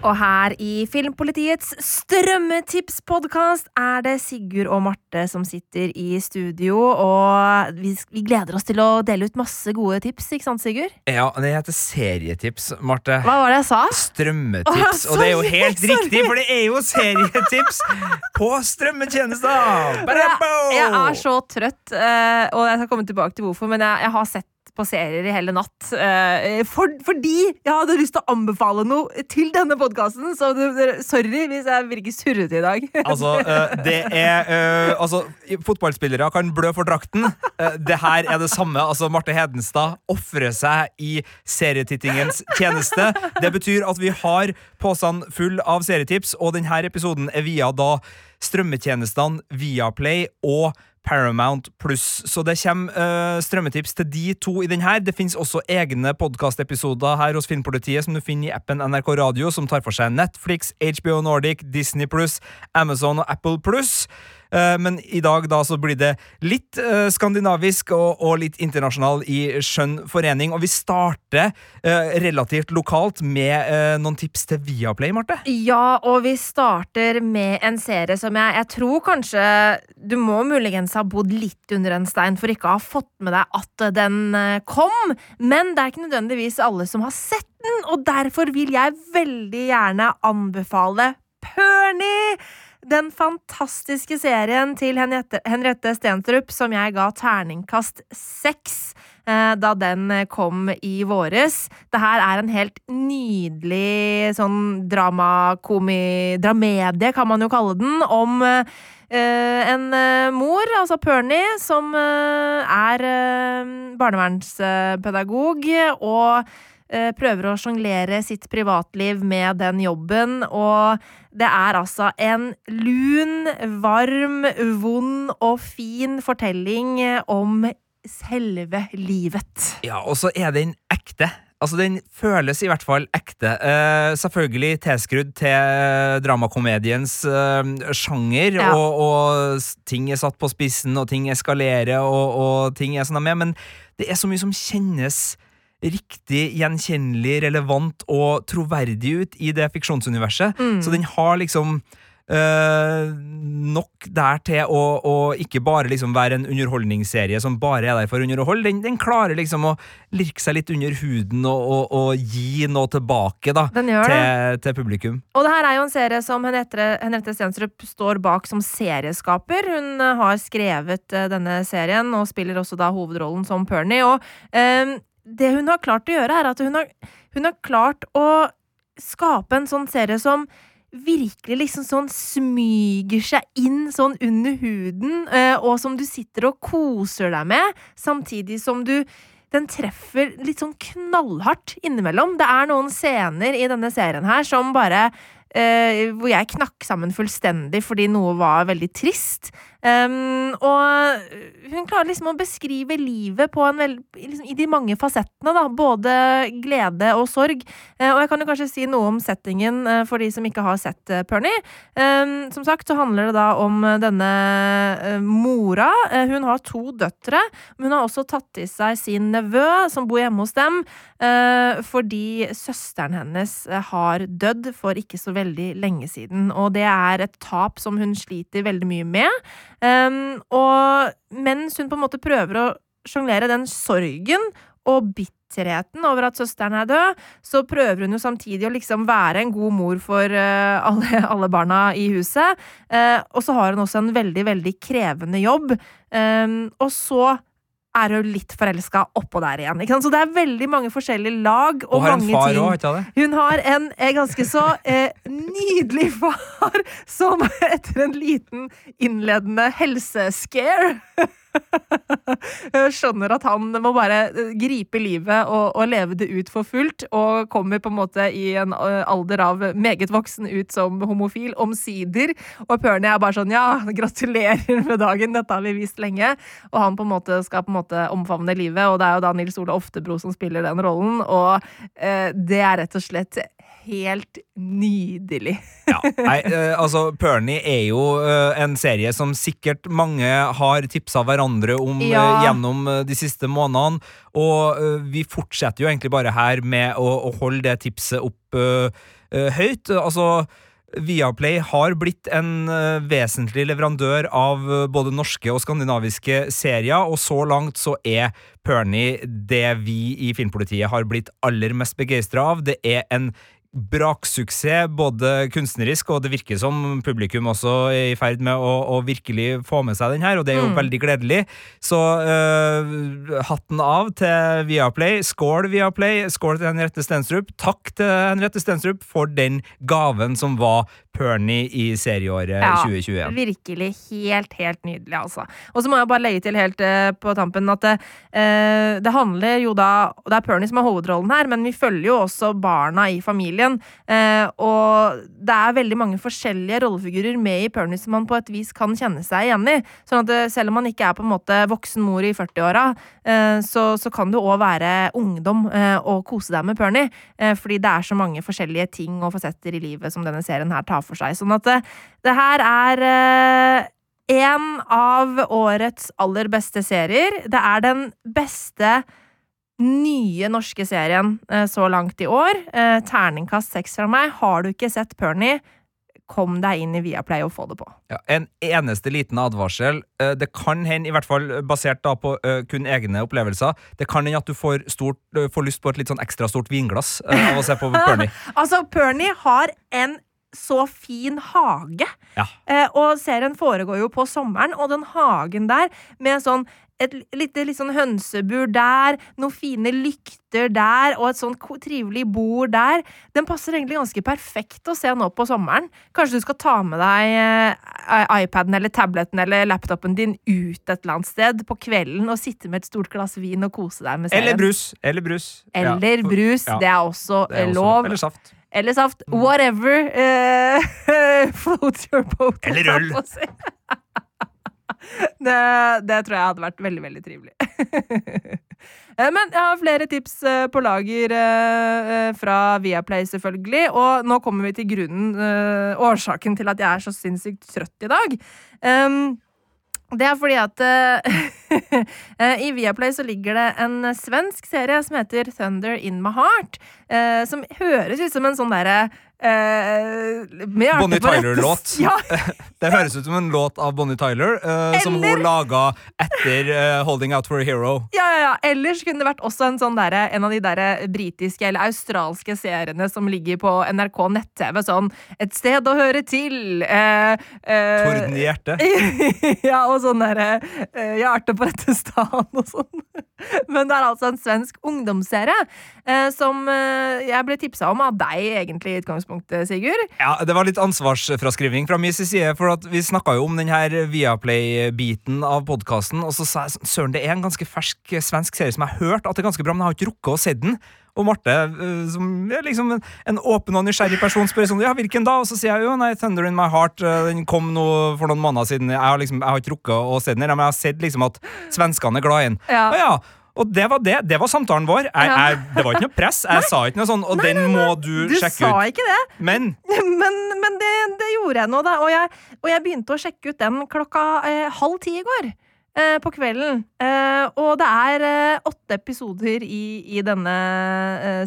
Og her i Filmpolitiets strømmetipspodkast er det Sigurd og Marte som sitter i studio, og vi, vi gleder oss til å dele ut masse gode tips, ikke sant, Sigurd? Ja, det heter serietips, Marte. Hva var det jeg sa? Strømmetips. Å, og det er jo helt sorry. riktig, for det er jo serietips på strømmetjenester! Jeg, jeg er så trøtt, eh, og jeg skal komme tilbake til hvorfor, men jeg, jeg har sett på serier i hele natt. eh, for, fordi jeg hadde lyst til å anbefale noe til denne podkasten, så sorry hvis jeg virker surrete i dag. Altså, eh, det er eh, Altså, fotballspillere kan blø for drakten. Det her er det samme. Altså, Marte Hedenstad ofrer seg i serietittingens tjeneste. Det betyr at vi har posen full av serietips, og denne episoden er via da strømmetjenestene Viaplay og Paramount Pluss. Så det kommer uh, strømmetips til de to i den her. Det finnes også egne podkastepisoder her hos Filmpolitiet som du finner i appen NRK Radio, som tar for seg Netflix, HBO Nordic, Disney Pluss, Amazon og Apple Pluss. Eh, Men i dag da så blir det litt eh, skandinavisk og, og litt internasjonal i skjønn forening. Og vi starter eh, relativt lokalt med noen tips til Viaplay, Marte. Ja, og vi starter med en serie som jeg, jeg tror kanskje Du må muligens ha bodd litt under en stein for ikke å ha fått med deg at den kom, men det er ikke nødvendigvis alle som har sett den, og derfor vil jeg veldig gjerne anbefale Pernie! Den fantastiske serien til Henriette, Henriette Stenstrup som jeg ga terningkast seks eh, da den kom i våres. Det her er en helt nydelig sånn dramakomi... Dramedie, kan man jo kalle den, om uh, en eh, mor, altså Pernie, som uh, er uh, barnevernspedagog og prøver å sjonglere sitt privatliv med den jobben, og det er altså en lun, varm, vond og fin fortelling om selve livet. Ja, og så er den ekte. Altså, Den føles i hvert fall ekte. Eh, selvfølgelig tilskrudd til dramakomediens eh, sjanger, Ja. og, og ting er satt på spissen, og ting eskalerer, og, og ting er sånn de er, men det er så mye som kjennes riktig, gjenkjennelig, relevant og troverdig ut i det fiksjonsuniverset. Mm. Så den har liksom Uh, nok der til å, å ikke bare liksom være en underholdningsserie som bare er der for å underholde. Den, den klarer liksom å lirke seg litt under huden og, og, og gi noe tilbake da, til, til publikum. Og det her er jo en serie som Henriette, Henriette Stenstrup står bak som serieskaper. Hun eh, har skrevet eh, denne serien og spiller også da hovedrollen som Pernie. Og eh, det hun har klart å gjøre, er at hun har, hun har klart å skape en sånn serie som virkelig liksom sånn smyger seg inn sånn under huden, eh, og som du sitter og koser deg med, samtidig som du den treffer litt sånn knallhardt innimellom. Det er noen scener i denne serien her som bare eh, Hvor jeg knakk sammen fullstendig fordi noe var veldig trist. Um, og hun klarer liksom å beskrive livet veld, liksom, i de mange fasettene, da. Både glede og sorg. Uh, og jeg kan jo kanskje si noe om settingen uh, for de som ikke har sett uh, Pernie. Um, som sagt så handler det da om denne mora. Hun har to døtre, men hun har også tatt til seg sin nevø, som bor hjemme hos dem, fordi søsteren hennes har dødd for ikke så veldig lenge siden. Og det er et tap som hun sliter veldig mye med. Um, og mens hun på en måte prøver å sjonglere den sorgen og bitterheten over at søsteren er død, så prøver hun jo samtidig å liksom være en god mor for uh, alle, alle barna i huset. Uh, og så har hun også en veldig, veldig krevende jobb. Um, og så er hun litt forelska oppå der igjen. Så det er veldig mange forskjellige lag og, Og har en far ting. òg, ikke sant? Hun har en eh, ganske så eh, nydelig far som etter en liten innledende helsescare skjønner at han må bare eh, gripe livet og, og leve det ut for fullt, og kommer på en måte i en eh, alder av meget voksen ut som homofil, omsider. Og Pernie er bare sånn ja, gratulerer med dagen, dette har vi visst lenge. Og han på en måte skal på en måte omfavne livet, og det er jo da Nils Ole Oftebro som spiller den rollen, og eh, det er rett og slett helt nydelig. Ja, nei, eh, altså Perny er jo eh, en serie som sikkert mange har tipsa hverandre om eh, Ja. gjennom de siste månedene. Og vi fortsetter jo egentlig bare her med å, å holde det tipset opp uh, høyt. Altså Viaplay har blitt en vesentlig leverandør av både norske og skandinaviske serier, og så langt så er Perny det vi i Filmpolitiet har blitt aller mest begeistra av. Det er en braksuksess, både kunstnerisk, og det virker som publikum også er i ferd med å, å virkelig få med seg den her, og det er jo Mm. veldig gledelig. Så øh, hatten av til Viaplay. Skål, Viaplay. Skål til Henriette Stenstrup. Takk til Henriette Stenstrup for den gaven som var Pernie i serieåret Ja, 2021. Virkelig helt, helt nydelig, altså. Og så må jeg bare legge til helt uh, på tampen at det, eh, det handler jo da Det er Pernie som er hovedrollen her, men vi følger jo også barna i familien. Uh, og det er veldig mange forskjellige rollefigurer med i Pernie som man på et vis kan kjenne seg igjen i. Sånn at selv om man ikke er på en måte voksen mor i 40-åra, eh, så, så kan du òg være ungdom og kose deg med Pernie. Fordi det er så mange forskjellige ting og fasetter i livet som denne serien her tar for seg. Sånn at det, det her er eh, en av årets aller beste serier. Det er den beste nye norske serien eh, så langt i år. Eh, terningkast seks fra meg. Har du ikke sett Pernie, kom deg inn i Viaplay og få det på. Ja, en eneste liten advarsel. Eh, Det kan hende, i hvert fall basert da på eh, kun egne opplevelser, det kan hende at du får, stort, eh, får lyst på et litt sånn ekstra stort vinglass eh, av å se på Pernie. Altså, Pernie har en så fin hage. Ja. Eh, og serien foregår jo på sommeren, og den hagen der med sånn et lite sånn hønsebur der, noen fine lykter der, og et sånn trivelig bord der. Den passer egentlig ganske perfekt å se nå på sommeren. Kanskje du skal ta med deg eh, iPaden eller tableten eller laptopen din ut et eller annet sted på kvelden og sitte med et stort glass vin og kose deg med serien. Eller brus. Eller brus. Eller ja. brus. Det er også det er også lov. Eller saft. Eller saft. Whatever. uh, floats your boat. Eller øl. det, det tror jeg hadde vært veldig, veldig trivelig. Eh, Men jeg har flere tips eh, på lager eh, eh, fra Viaplay, selvfølgelig. Og nå kommer vi til grunnen, eh, årsaken til at jeg er så sinnssykt trøtt i dag. Det er fordi at eh, eh, i Viaplay så ligger det en svensk serie som heter Thunder In My Heart. eh, som høres ut som en sånn derre Uh, Bonnie Tyler-låt. Ja, Det høres ut som en låt av Bonnie Tyler, eh, som Eller- hun laga etter uh, Holding Out for a Hero. ja, ja, ja. Ellers kunne det vært også en sånn der, en av de der britiske eller australske seriene som ligger på NRK nett-TV. Sånn 'Et sted å høre til'. Eh, eh, Torden i hjertet. ja, og sånn derre eh, hjerte på rette stan og sånn. Men det er altså en svensk ungdomsserie eh, som eh, jeg ble tipsa om av deg, egentlig, i utgangspunktet, Sigurd. Ja, Det var litt ansvarsfraskriving fra min side, for vi snakka jo om den her Viaplay-biten av podkasten, og så sa jeg søren, det er en ganske fersk svensk serie som jeg har hørt at det er ganske bra, men jeg har ikke rukket å se den. Og Marte, eh, som er liksom en, en åpen og nysgjerrig person, spør sånn Ja, hvilken da? Og så sier jeg jo nei, Thunder in my heart. eh, Den kom nå for noen måneder siden. Jeg har liksom, jeg har ikke rukket å se den, her, men jeg har sett liksom at svenskene er glad i den. Ja. Og ja. Og det var det. Det var samtalen vår. Jeg, jeg, det var ikke noe press. Jeg sa ikke noe sånn, og den må du, Du sjekke sa ikke det, Men men, men det, det gjorde jeg nå, da. Og jeg, og jeg begynte å sjekke ut den klokka eh, halv ti i går. Eh, på kvelden. Eh, og det er eh, åtte episoder i, i denne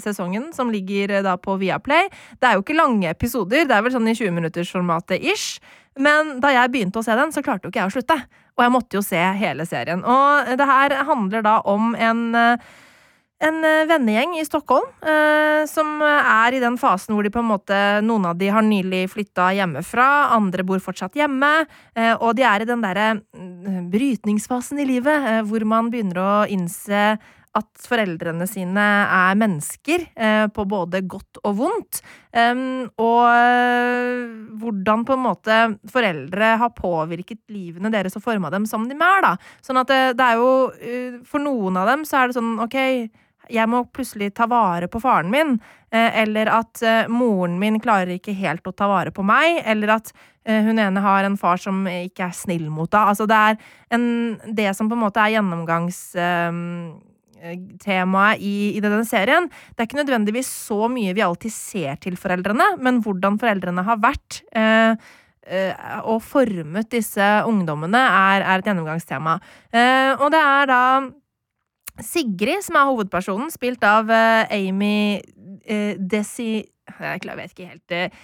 sesongen som ligger da på Viaplay. Det er jo ikke lange episoder, det er vel sånn i 20-minuttersformatet ish. Men da jeg begynte å se den, så klarte jo ikke jeg å slutte. Og jeg måtte jo se hele serien. Og det her handler da om en en vennegjeng i Stockholm eh, som er i den fasen hvor de på en måte Noen av de har nylig flytta hjemmefra, andre bor fortsatt hjemme. Eh, og de er i den derre brytningsfasen i livet eh, hvor man begynner å innse at foreldrene sine er mennesker, eh, på både godt og vondt. Og eh, hvordan på en måte foreldre har påvirket livene deres og forma dem som de er, da. Sånn at det, er jo For noen av dem så er det sånn OK, jeg må plutselig ta vare på faren min. Eh, eller at eh, moren min klarer ikke helt å ta vare på meg. Eller at eh, hun ene har en far som ikke er snill mot henne. Altså det er en, det som på en måte er gjennomgangs... Eh, i, i denne serien. Det er ikke nødvendigvis så mye vi alltid ser til foreldrene, men hvordan foreldrene har vært eh, og formet disse ungdommene, er, er et gjennomgangstema. Eh, og det er da Sigrid som er hovedpersonen, spilt av eh, Amy eh, Desi... Jeg vet ikke helt eh,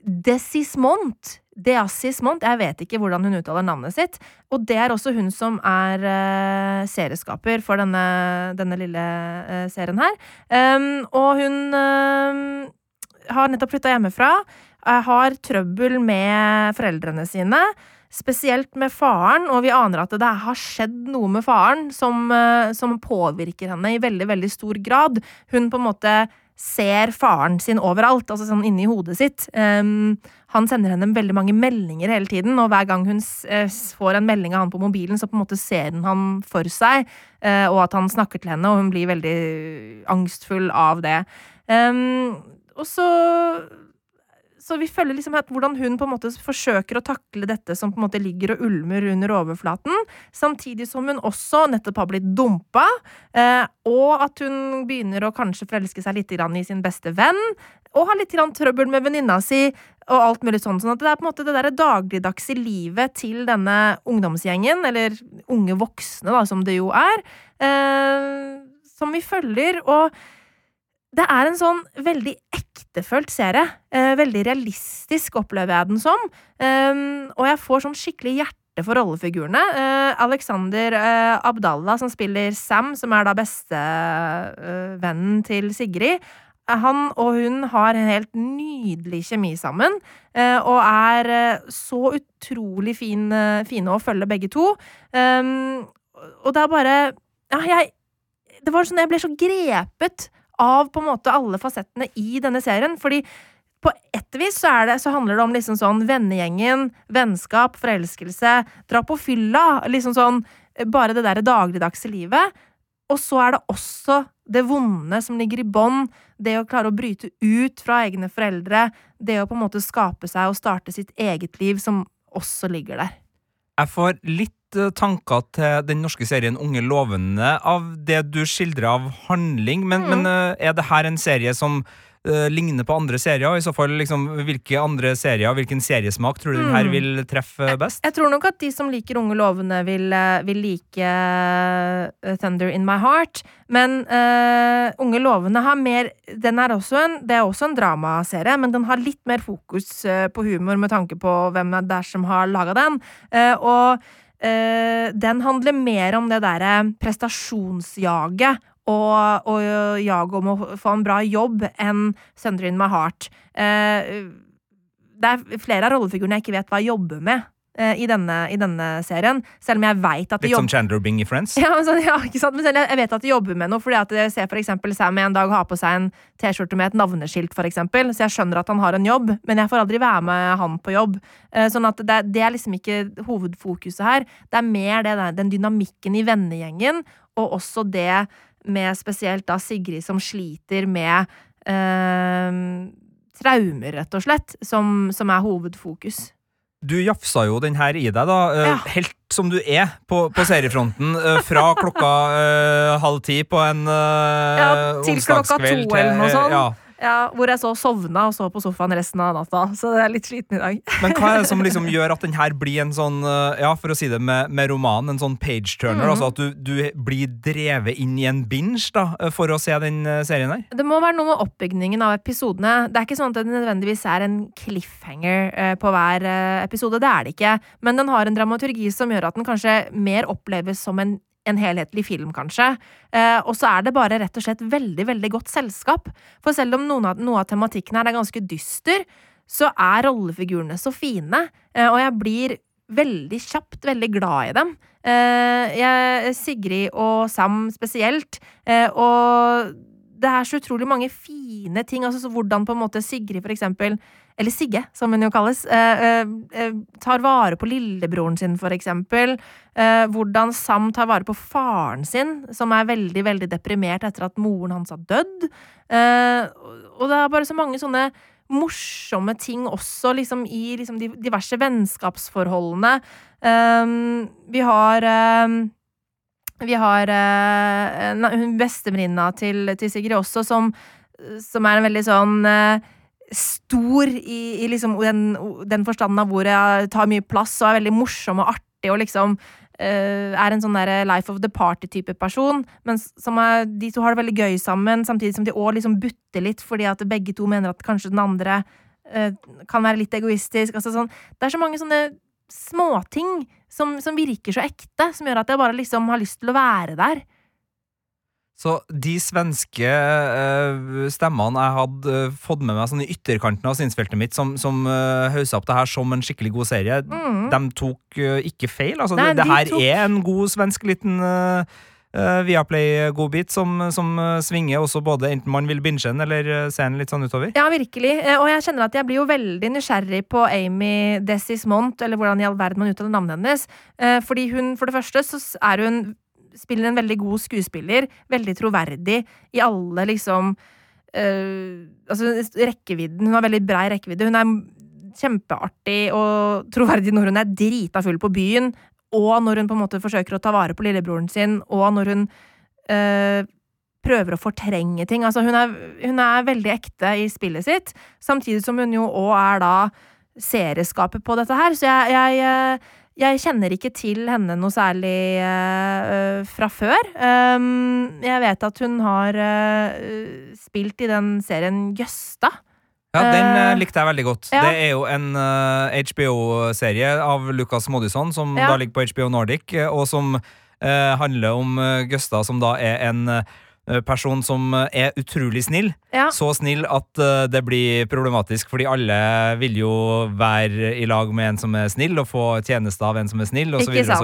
Desismont. Deassismont. Jeg vet ikke hvordan hun uttaler navnet sitt. Og det er også hun som er serieskaper for denne, denne lille serien her. Um, og hun uh, har nettopp flytta hjemmefra. har trøbbel med foreldrene sine. Spesielt med faren, og vi aner at det har skjedd noe med faren som, som påvirker henne i veldig, veldig stor grad. Hun på en måte ser faren sin overalt, altså sånn inni hodet sitt. Um, han sender henne veldig mange meldinger hele tiden, og hver gang hun uh, får en melding av han på mobilen, så på en måte ser hun han for seg, uh, og at han snakker til henne, og hun blir veldig angstfull av det. Um, og så så vi følger liksom hvordan hun på en måte forsøker å takle dette som på en måte ligger og ulmer under overflaten, samtidig som hun også nettopp har blitt dumpa, eh, og at hun begynner å kanskje forelske seg litt i sin beste venn, og har litt trøbbel med venninna si, og alt mulig sånn. sånn at det er på en måte det der dagligdagse livet til denne ungdomsgjengen, eller unge voksne, da, som det jo er, eh, som vi følger. og det er en sånn veldig ektefølt serie. Eh, veldig realistisk, opplever jeg den som. Eh, og jeg får sånn skikkelig hjerte for rollefigurene. Eh, Alexander eh, Abdallah, som spiller Sam, som er da bestevennen til Sigrid. Eh, han og hun har en helt nydelig kjemi sammen, eh, og er så utrolig fine, fine å følge, begge to. og det er bare Ja, jeg Det var sånn jeg ble så grepet av på en måte alle fasettene i denne serien. Fordi på ett vis så, det, så handler det om liksom sånn vennegjengen, vennskap, forelskelse, dra på fylla, liksom sånn bare det derre dagligdagse livet. Og så er det også det vonde som ligger i bånn, det å klare å bryte ut fra egne foreldre, det å på en måte skape seg og starte sitt eget liv, som også ligger der. Jeg får litt Eh, tanker til den norske serien Unge lovende av det du skildrer av handling, men, mm. men eh, er det her en serie som uh, ligner på andre serier? I så fall, liksom, Hvilke andre serier, hvilken seriesmak tror du mm. den her vil treffe best? Jeg, jeg, tror nok at de som liker Unge lovende, vil, vil like uh, Thunder in My Heart. Men uh, Unge lovende har mer den er også en, Det er også en dramaserie, men den har litt mer fokus på humor med tanke på hvem det er som har laga den. og Uh, den handler mer om det derre prestasjonsjaget og, og jaget om å få en bra jobb enn Thunder in my heart. Uh, det er flere av rollefigurene jeg ikke vet hva jeg jobber med. Eh, i denne, i denne, serien. Selv om jeg vet at de Litt som Chandler Bing i Friends? Ja, men, så, ja, ikke sant? men selv jeg vet at de jobber med noe. Fordi at jeg ser for eksempel Sam en dag ha på seg en T-skjorte med et navneskilt, for eksempel. Så jeg skjønner at han har en jobb, men jeg får aldri være med han på jobb. Eh, sånn at det, det er liksom ikke hovedfokuset her. Det er mer det den dynamikken i vennegjengen, og også det med spesielt da Sigrid som sliter med øh, traumer, rett og slett, som, som er hovedfokus. Du jafsa jo den her i deg, da. Eh, ja. Helt som du er på, på seriefronten. Eh, fra klokka uh, halv ti på en uh, ja, til klokka to eller noe sånt. Ja. Ja, hvor jeg så sovna og så på sofaen resten av natta. Så jeg er litt sliten i dag. Men hva er det som liksom gjør at den her blir en sånn, eh, ja, for å si det med, med romanen, en sånn page-turner? Mm. Altså at du, du, blir drevet inn i en binge da, for å se den eh, serien her? Det må være noe med oppbygningen av episodene. Det er ikke sånn at det nødvendigvis er en cliffhanger eh, på hver episode. Det er det ikke. Men den har en dramaturgi som gjør at den kanskje mer oppleves som en en helhetlig film, kanskje. Eh, og så er det bare rett og slett veldig, veldig godt selskap. For selv om noen av, noe av tematikken her er ganske dyster, så er rollefigurene så fine, eh, og jeg blir veldig kjapt veldig glad i dem. Eh, jeg, Sigrid og Sam spesielt. Eh, og det er så utrolig mange fine ting. Altså hvordan på en måte Sigrid, for eksempel, eller Sigge, som hun jo kalles, eh, eh, eh, tar vare på lillebroren sin, for eksempel. Hvordan Sam tar vare på faren sin, som er veldig, veldig deprimert etter at moren hans har dødd. Og det er bare så mange sånne morsomme ting også, liksom i liksom, de diverse vennskapsforholdene. vi har Vi har uh, bestevenninna til, til Sigrid også, som, som er en veldig sånn eh, stor i, i liksom den, den forstanden av ordet, tar mye plass og er veldig morsom og artig og liksom Uh, er en sånn der life of the party-type person. Men som er, de to har det veldig gøy sammen, samtidig som de òg liksom butter litt fordi at begge to mener at kanskje den andre uh, kan være litt egoistisk. Altså sånn, det er så mange sånne småting som, som virker så ekte, som gjør at jeg bare liksom har lyst til å være der. Så de svenske uh, stemmene jeg hadde uh, fått med meg sånn i ytterkanten av synsfeltet mitt, som, som uh, haussa opp det her som en skikkelig god serie, Mm. de tok eh, ikke feil. Altså, Nei, det, det de her tok- er en god svensk liten Viaplay-godbit som, som eh, svinger også både enten man vil binge den eller eh, se den litt sånn utover. Ja, virkelig. Eh, Og jeg kjenner at jeg blir jo veldig nysgjerrig på Amy Desismont, eller hvordan i all verden man uttaler navnet hennes. Eh, Fordi hun, for det første, så er hun spiller en veldig god skuespiller, veldig troverdig i alle liksom eh, Altså rekkevidden. Hun har veldig brei rekkevidde. Hun er kjempeartig og troverdig når hun er drita full på byen, og når hun på en måte forsøker å ta vare på lillebroren sin, og når hun eh, prøver å fortrenge ting. Altså, hun er, hun er veldig ekte i spillet sitt, samtidig som hun jo òg er da serieskaper på dette her. Så jeg, jeg, eh, jeg kjenner ikke til henne noe særlig eh, fra før. Um, jeg vet at hun har uh, spilt i den serien Jøsta. Ja, Den likte jeg veldig godt. ja. Det er jo en uh, HBO-serie av Lucas Modison, som Ja. da ligger på HBO Nordic, og som handler om uh, Gusta, som da er en person som eh, er utrolig snill. Ja. Så snill at eh, det blir problematisk, fordi alle vil jo være i lag med en som er snill, og få tjenester av en som er snill,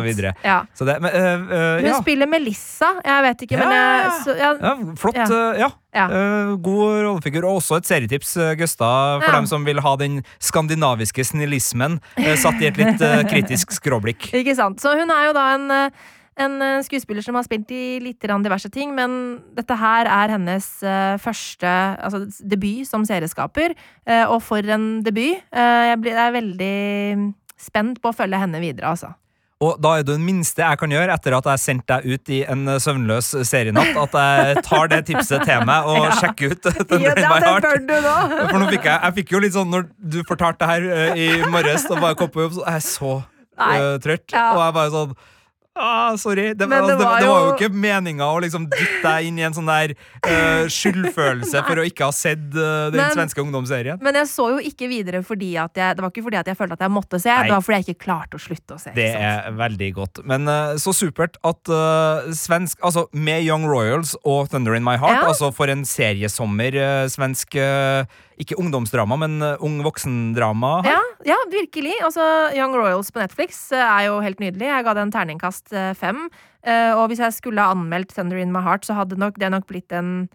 videre. Ja. Så det, men, eh, eh, Hun ja. spiller Melissa. Jeg vet ikke, men jeg, så, ja, flott. Ja. Uh. Eh, god rollefigur. Og også et serietips, Gustav Gøsta, for dem som vil ha den skandinaviske snillismen eh, satt i et litt eh, kritisk skråblikk. Ikke sant. Så hun er jo da en, eh, en eh, skuespiller som har spilt i litt diverse ting, men dette her er hennes eh, første altså, debut som serieskaper. eh, og for en debut. Jeg er veldig spent på å følge henne videre, altså. Og da er det minste jeg kan gjøre etter at jeg sendte deg ut i en søvnløs serienatt, at jeg tar det tipset til meg og Ja. sjekker ut den ja, det Heart. du nå! For nå fikk jeg, jeg fikk jo litt sånn Når du fortalte det her i morges, da var jeg kom på jobb, så er jeg så Nei. eh, trøtt. Ja. Og jeg bare sånn Ah, sorry. Det, Men altså, det det, var det var jo jo- ikke meninga å liksom dytte deg inn i en sånn der uh, skyldfølelse for å ikke ha sett uh, den Men- svenske ungdomsserien. Men jeg så jo ikke videre fordi at jeg Det var ikke fordi at jeg følte at jeg måtte se, Nei. det var fordi jeg ikke klarte å slutte å se. Det er veldig godt. Men uh, så supert at svensk Altså med Young Royals og Thunder in My Heart, Ja. altså for en seriesommer svensk Ikke ungdomsdrama, men eh, ung voksendrama. her. Ja, ja, virkelig. Altså, Young Royals på Netflix eh, er jo helt nydelig. Jeg ga det en terningkast eh, fem. Og hvis jeg skulle ha anmeldt Thunder in My Heart, så hadde nok, det nok blitt en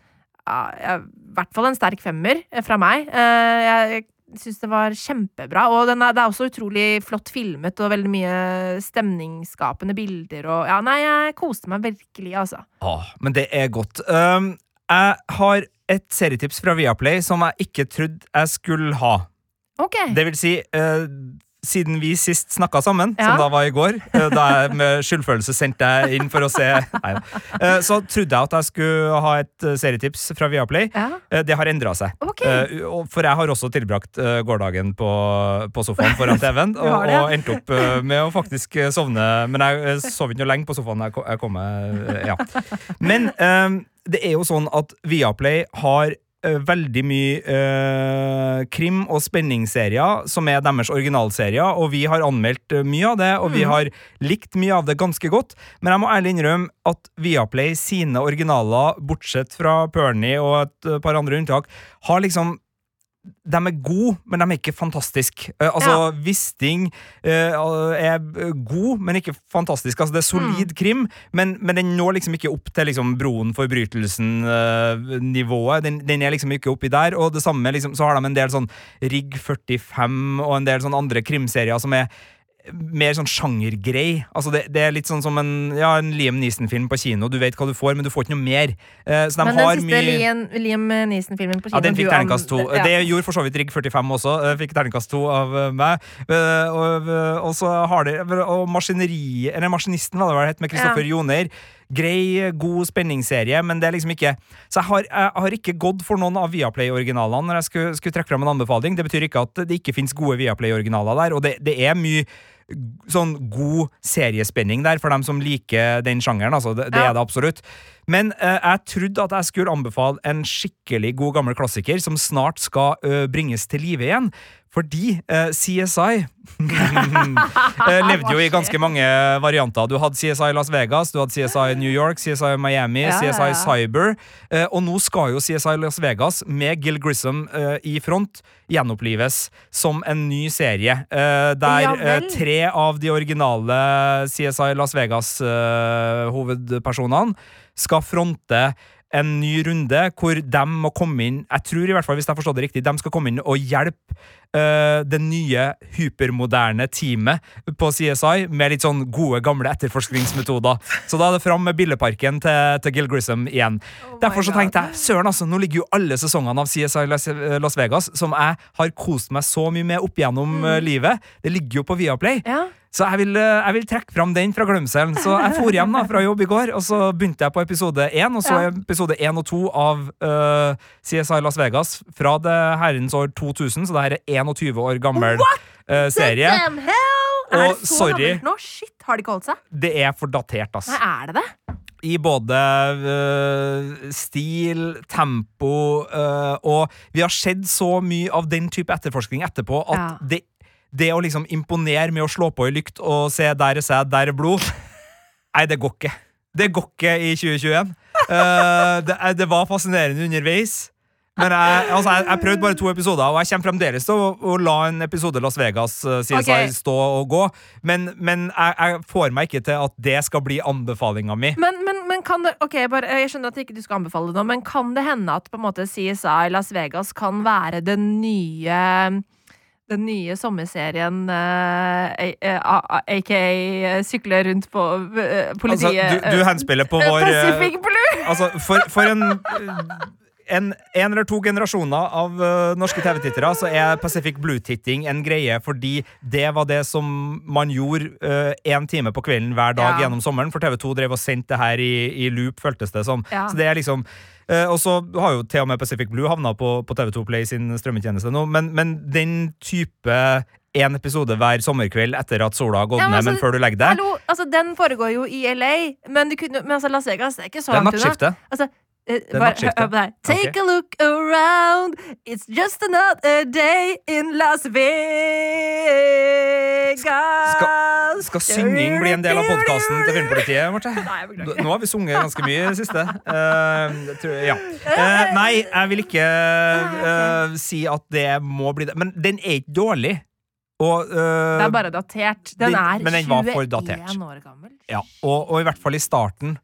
ja, I hvert fall en sterk femmer fra meg. Jeg syns det var kjempebra. Og den er, det er også utrolig flott filmet, og veldig mye stemningsskapende bilder. Og ja, nei, jeg koste meg virkelig, altså. Ah, men det er godt. Um, jeg har et serietips fra Viaplay som jeg ikke trodde jeg skulle ha. Ok. Det vil si, eh, siden vi sist snakka sammen, Ja. som da var i går, eh, da jeg med skyldfølelse sendte deg inn for å se Nei, eh, Så trodde jeg at jeg skulle ha et eh, serietips fra Viaplay. Ja, Det har endra seg. ok. Eh, for jeg har også tilbrakt gårsdagen på, på sofaen foran TV-en, og, og endte opp med å faktisk sovne. Men jeg sov ikke noe lenge på sofaen. Jeg, ko- jeg kom meg Ja. Men det er jo sånn at Viaplay har veldig mye eh, krim- og spenningsserier som er deres originalserier, og vi har anmeldt eh, mye av det, og vi Mhm. har likt mye av det ganske godt. Men jeg må ærlig innrømme at Viaplay sine originaler, bortsett fra Pernie og et eh, par andre unntak, har liksom de er gode, men de er ikke fantastiske. Uh, altså, Wisting uh, er god, men ikke fantastisk. Altså, det er solid krim, men, men den når liksom ikke opp til liksom, Broen forbrytelsen-nivået. den, den er liksom ikke oppi der. Og det samme, liksom, så har de en del sånn Rigg 45 og en del sånn andre krimserier som er mer sånn sjangergrei. Altså det, det er litt sånn som en, ja, en Liam Neeson-film på kino. Du vet hva du får, men du får ikke noe mer. Eh, så de Men den siste Liam, Liam Neeson-filmen på kino ja, den fikk terningkast to. Ja. Det gjorde for så vidt Rigg 45 også. eh, Fikk terningkast to av eh, meg. Eh, Og, og så har de Og maskineriet Eller Maskinisten, var det het, med Kristoffer Joner. Grei, god spenningsserie, men det er liksom ikke Så jeg har, jeg har ikke gått for noen av Viaplay-originalene når jeg skulle, skulle trekke fram en anbefaling. Det betyr ikke at det ikke finnes gode Viaplay-originaler der, og det, det er mye sånn god seriespenning der for dem som liker den sjangeren. Altså, det, det Ja. er det absolutt. Men uh, jeg trodde at jeg skulle anbefale en skikkelig god gammel klassiker som snart skal uh, bringes til live igjen. Fordi eh, CSI eh, levde jo i ganske mange varianter. Du hadde CSI Las Vegas, du hadde CSI New York, CSI Miami, Ja, ja, CSI ja. Cyber. Eh, og nå skal jo CSI Las Vegas med Gil Grissom eh, i front gjenopplives som en ny serie. eh, der Ja eh, tre av de originale CSI Las Vegas-hovedpersonene skal fronte en ny runde hvor de må komme inn Jeg tror i hvert fall, hvis jeg forstår det riktig, de skal komme inn og hjelpe uh, det nye hypermoderne teamet på CSI med litt sånn gode, gamle etterforskningsmetoder. Så da er det fram med billeparken til, til Gil Grissom igjen. Oh Derfor så tenkte jeg søren, altså, nå ligger jo alle sesongene av CSI Las, Las Vegas, som jeg har kost meg så mye med opp gjennom mm. livet, det ligger jo på Viaplay. Ja. Så jeg vil, eh, jeg vil trekke fram den fra glemselen. Så jeg for hjem da fra jobb i går, og så begynte jeg på episode én, og så Ja. episode én og to av uh, CSI Las Vegas fra det herrens år 2000, så det her er 21 år gammel uh, serie. Hell! Er det så sorry. gammelt nå? Shit, har de ikke holdt seg? Det er for datert, ass. Nei, er det det? I både uh, stil, tempo uh, Og vi har sett så mye av den type etterforskning etterpå at Ja. det, det å liksom imponere med å slå på ei lykt og se der er sæd, der er blod Nei, det går ikke. Det går ikke i 2021. Uh, det, er- det var fascinerende underveis. Men jeg, altså, jeg, jeg prøvde bare to episoder, og jeg kommer fremdeles til å, å la en episode Las Vegas uh, CSI Ok. stå og gå. Men, men jeg, jeg får meg ikke til at det skal bli anbefalinga mi. Men, men, men kan det Ok, bare, jeg skjønner at ikke du skal anbefale det nå, men kan det hende at på en måte CSI Las Vegas kan være den nye den nye sommerserien, eh, a- a- aka sykle rundt på politiet Altså, du, du henspiller på eh, vår eh, Pacific Blue! Altså, for, for en, en En eller to generasjoner av uh, norske TV-tittere så er Pacific Blue-titting en greie fordi det var det som man gjorde én time på kvelden hver dag Ja. gjennom sommeren. For TV2 drev og sendte det her i, i loop, føltes det som. Ja. Så det er liksom eh, og så har jo til og med Pacific Blue havna på, på TV2 Play sin strømmetjeneste nå, men, men den type én episode hver sommerkveld etter at sola har gått Ja, men ned, men altså, før du legger deg, Hallo, altså Den foregår jo i LA, men, du kunne, men altså Las Vegas det er ikke så langt unna. Eh, bare hør på det her. Take a look around, it's just another day in Las Vegas. Skal synging bli en del av podkasten til Filmpolitiet? Marte? Nå har vi sunget ganske mye i det siste. Uh, tror ja. uh, nei, jeg vil ikke uh, si at det må bli det. Men den er ikke dårlig. Og, eh, Det er bare datert. Den den- er men den var for 21 datert. år gammel. ja, og, og i hvert fall i starten.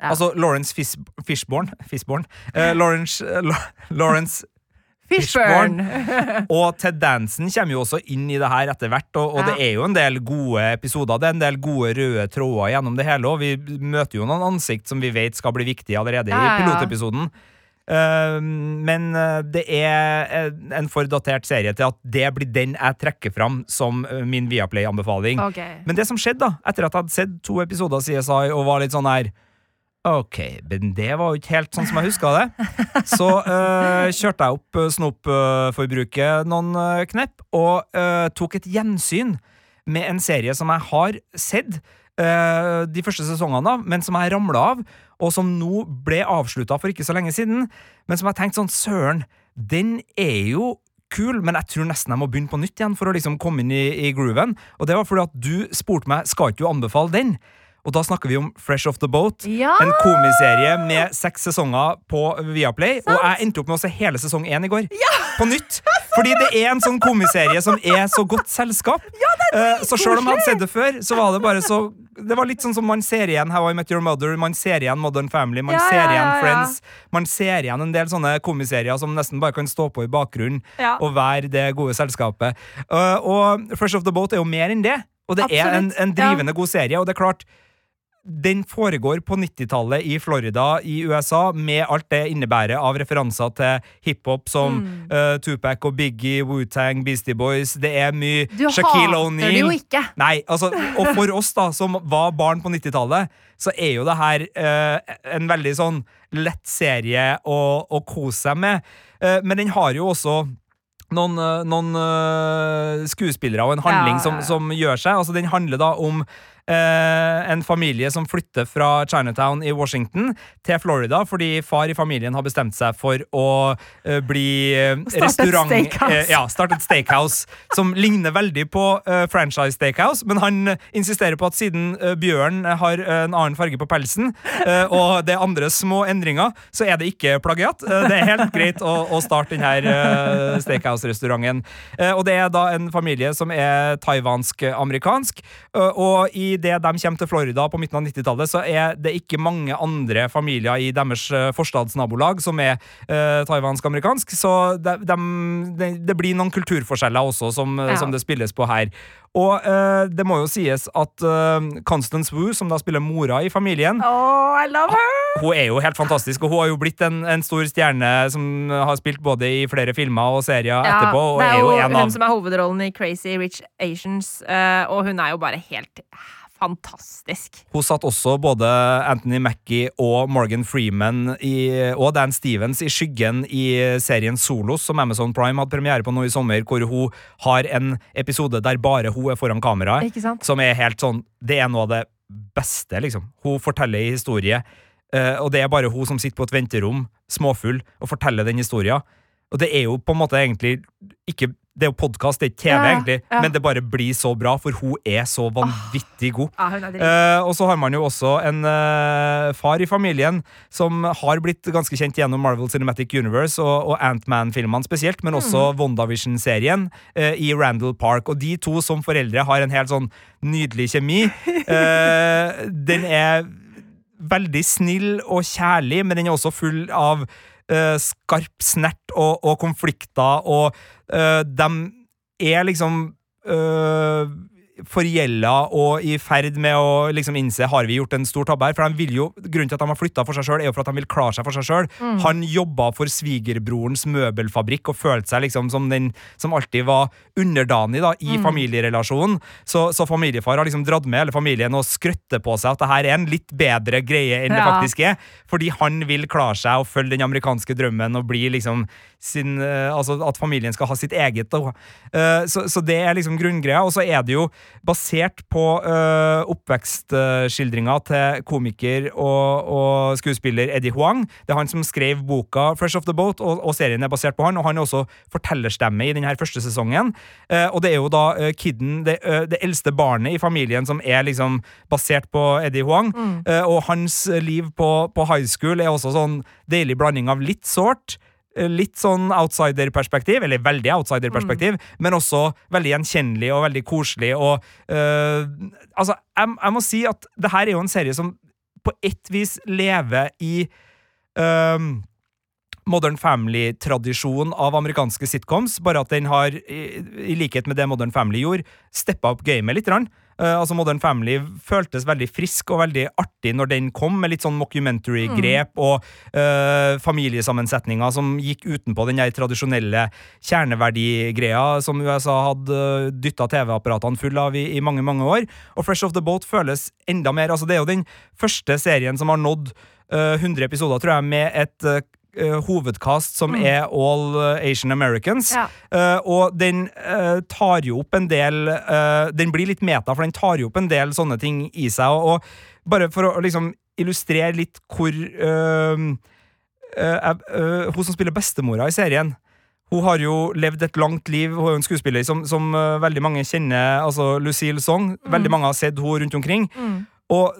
Ja. Altså Lawrence Fis Fishborn, Fishborn Uh, Lawrence, uh, Lawrence Fishburn. Og Ted Dansen kommer jo også inn i det her etter hvert, og, og Ja. det er jo en del gode episoder. Det er en del gode røde tråder gjennom det hele, og vi møter jo noen ansikt som vi vet skal bli viktige allerede Ja, i pilotepisoden. Uh, men eh, det er eh, en for datert serie til at det blir den jeg trekker fram som eh, min Viaplay-anbefaling. Okay. Men det som skjedde, da, etter at jeg hadde sett to episoder av CSI og var litt sånn her Ok, men det var jo ikke helt sånn som jeg huska det. Så eh, kjørte jeg opp uh, snopforbruket noen eh, knepp, og eh, tok et gjensyn med en serie som jeg har sett eh, de første sesongene av, men som jeg ramla av, og som nå ble avslutta for ikke så lenge siden. Men som jeg tenkte sånn, søren, den er jo kul, men jeg tror nesten jeg må begynne på nytt igjen for å liksom komme inn i, i grooven. Og det var fordi at du spurte meg skal ikke du anbefale den. Og da snakker vi om Fresh Off The Boat. Ja! En komiserie med seks sesonger på Viaplay. Og jeg endte opp med å se hele sesong én i går. På nytt! Fordi det er en sånn komiserie som er så godt selskap. Eh, så selv om jeg hadde sett det før, så var det bare så Det var litt sånn som man ser igjen How I Met Your Mother, man ser igjen Modern Family, man Ja, ser igjen ja, ja. Friends. Man ser igjen en del sånne komiserier som nesten bare kan stå på i bakgrunnen Ja. og være det gode selskapet. Eh, og Fresh Off The Boat er jo mer enn det. Og det er en, Absolutt, en ja. drivende god serie, og det er klart den foregår på 90-tallet i Florida i USA, med alt det innebærer av referanser til hiphop som Mm. uh, Tupac og Biggie, Wu-Tang, Beastie Boys. Det er mye Du Shaquille hater det jo ikke. Nei, altså, og for oss da, som var barn på 90-tallet, så er jo det her uh, en veldig sånn lett serie å, å kose seg med. Uh, men den har jo også noen, noen skuespillere og en handling Ja. Som, som gjør seg. Altså, den handler da om en familie som flytter fra Chinatown i Washington til Florida fordi far i familien har bestemt seg for å eh, bli eh, restaurant... steakhouse. eh, ja, starte et steakhouse som ligner veldig på eh, franchise steakhouse, men han eh, insisterer på at siden eh, Bjørn har eh, en annen farge på pelsen, eh, og det er andre små endringer, så er det ikke plagiat. Eh, det er helt greit å, å starte denne steakhouse-restauranten. Eh, og det er da en familie som er taiwansk-amerikansk, eh, og i det de kommer til Florida på midten av 90-tallet, så er det ikke mange andre familier i deres eh, forstadsnabolag som er eh, taiwansk-amerikansk, så de, de- det, det blir noen kulturforskjeller også som, Ja. som det spilles på her. Og eh, det må jo sies at eh, Constance Wu, som da spiller mora i familien, Oh, I love her! hun er jo helt fantastisk, og hun har jo blitt en, en stor stjerne som har spilt både i flere filmer og serier etterpå, og det er jo en hun av som er hovedrollen i Crazy Rich Asians, uh, og hun er jo bare helt fantastisk. Hun satt også både Anthony Mackie og Morgan Freeman i, og Dan Stevens i skyggen i serien Solos, som Amazon Prime hadde premiere på nå i sommer, hvor hun har en episode der bare hun er foran sant? Som er helt sånn Det er noe av det beste, liksom. Hun forteller en historie, eh, og det er bare hun som sitter på et venterom, småfull, og forteller den historien. Og det er jo på en måte egentlig ikke Det er jo podkast, det er ikke TV, Ja, egentlig, ja. men det bare blir så bra, for hun er så vanvittig god. Ja. Eh, og så har man jo også en uh, far i familien som har blitt ganske kjent gjennom Marvel Cinematic Universe og, og Ant-Man-filmene spesielt, men også WandaVision-serien uh, i Randall Park. Og de to som foreldre har en helt sånn nydelig kjemi. Den er veldig snill og kjærlig, men den er også full av eh, skarp snert og, og konflikter, og uh, de er liksom uh, forgjelda og i ferd med å liksom innse har vi gjort en stor tabbe her. For de vil jo, Grunnen til at de har flytta for seg sjøl, er jo for at de vil klare seg for seg sjøl. Han jobba for svigerbrorens møbelfabrikk og følte seg liksom som den som alltid var underdanig da, i familierelasjonen. Så, så familiefar har liksom dratt med hele familien og skrøtter på seg at det her er en litt bedre greie enn det faktisk er. Fordi han vil klare seg og følge den amerikanske drømmen og bli liksom sin eh, Altså at familien skal ha sitt eget. Eh, så, så det er liksom grunngreia. Og så er det jo basert på uh, oppvekstskildringa til komiker og, og skuespiller Eddie Huang. Det er han som skrev boka Fresh Off The Boat, og, og serien er basert på han. Og han er også fortellerstemme i denne første sesongen. Eh, og det er jo da eh, kidden, det, eh, det eldste barnet i familien, som er liksom basert på Eddie Huang. Eh, og hans liv på, på high school er også sånn deilig blanding av litt sårt. Eh, Litt sånn outsider-perspektiv, eller veldig outsider-perspektiv, men også veldig gjenkjennelig og veldig koselig. Og uh, altså, jeg, jeg må si at det her er jo en serie som på ett vis lever i uh, Modern Family-tradisjon av amerikanske sitcoms, bare at den har, i, i likhet med det Modern Family gjorde, steppa opp gamet litt. grann. Eh, altså Modern Family føltes veldig frisk og veldig artig når den kom, med litt sånn mockumentary-grep og uh, familiesammensetninger som gikk utenpå den der tradisjonelle kjerneverdigreia som USA hadde dytta TV-apparatene full av i, i mange, mange år. Og Fresh Off The Boat føles enda mer altså Det er jo den første serien som har nådd uh, 100 episoder, tror jeg, med et eh, eh, hovedkast som er all eh, Asian Americans. Ja. Uh, og den tar jo opp en del Den blir litt meta, for den tar jo opp en del sånne ting i seg. Og, og bare for å liksom illustrere litt hvor Hun som spiller bestemora i serien hun har jo levd et langt liv. Hun er jo en skuespiller som, som veldig mange kjenner. Altså Lucille Song. Veldig mange har sett henne rundt omkring. Mm. Og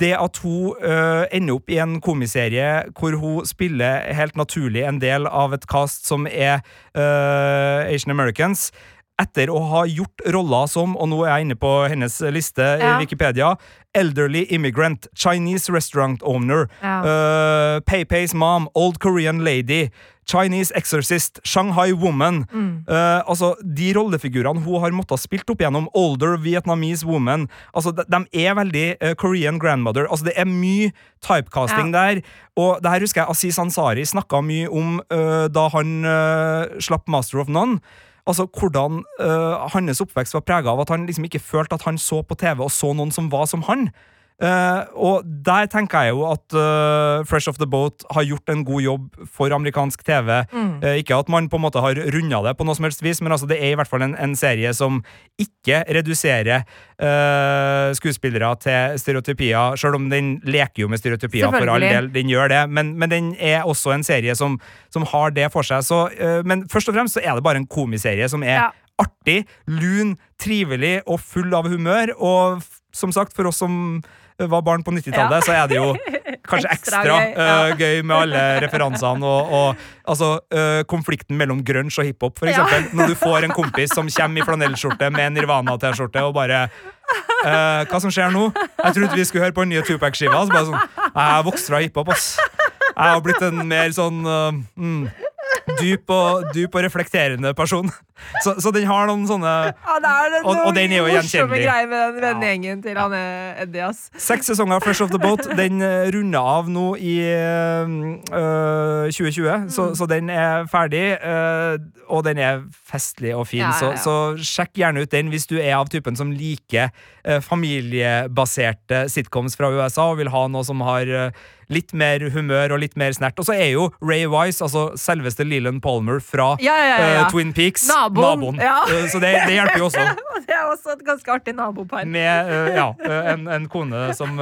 det at hun uh, ender opp i en komiserie hvor hun spiller helt naturlig en del av et cast som er uh, Asian Americans, etter å ha gjort roller som, og nå er jeg inne på hennes liste i Wikipedia, Elderly Immigrant, Chinese Restaurant Owner, Ja. uh, Pei-Pei's Mom, Old Korean Lady, Chinese Exorcist, Shanghai Woman. Mm. Uh, altså, De rollefigurene hun har måttet spilt opp gjennom, Older Vietnamese Woman, altså, de, de er veldig uh, Korean grandmother. Altså, Det er mye typecasting der. Og det her husker jeg Aziz Ansari snakka mye om da han slapp Master of None. Altså Hvordan uh, hans oppvekst var prega av at han liksom ikke følte at han så på TV og så noen som var som han. Uh, og der tenker jeg jo at uh, Fresh Off The Boat har gjort en god jobb for amerikansk TV. Uh, ikke at man på en måte har runda det på noe som helst vis, men altså det er i hvert fall en, en serie som ikke reduserer skuespillere til stereotypier, sjøl om den leker jo med stereotypier for all del, den gjør det, men, men den er også en serie som, som har det for seg. Så, men først og fremst så er det bare en komiserie som er Ja. artig, lun, trivelig og full av humør. Og som sagt, for oss som var barn på 90-tallet, så er det jo kanskje Ekstra ekstra, gøy, øh, gøy med alle referansene. Og, og altså, uh, konflikten mellom grunge og hiphop, for eksempel. Når du får en kompis som kommer i flanellskjorte med en Nirvana-T-skjorte og bare uh, Hva som skjer nå? Jeg trodde vi skulle høre på den nye Tupac-skiva. Så bare sånn Jeg har vokst fra hiphop, ass. Jeg har blitt en mer sånn mm, dyp, og, dyp og reflekterende person. Så, så den har noen sånne Ja, det er Og- og den er jo gjenkjennelig. greier med den vennegjengen til han eh, Eddie, ass. Seks sesonger First of The Boat. Den uh, runder av nå i øh, 2020, så, så den er ferdig. øh, og den er festlig og fin, Ja, ja. Så, så sjekk gjerne ut den hvis du er av typen som liker øh, familiebaserte sitcoms fra USA og vil ha noe som har litt mer humør og litt mer snert. Og så er jo Ray Wise, altså selveste Leland Palmer fra Ja, ja, ja, øh, Twin Peaks, Naboen. Øh, så det, det hjelper jo også. Det er også et ganske artig nabopar. Med uh, ja, en, en kone som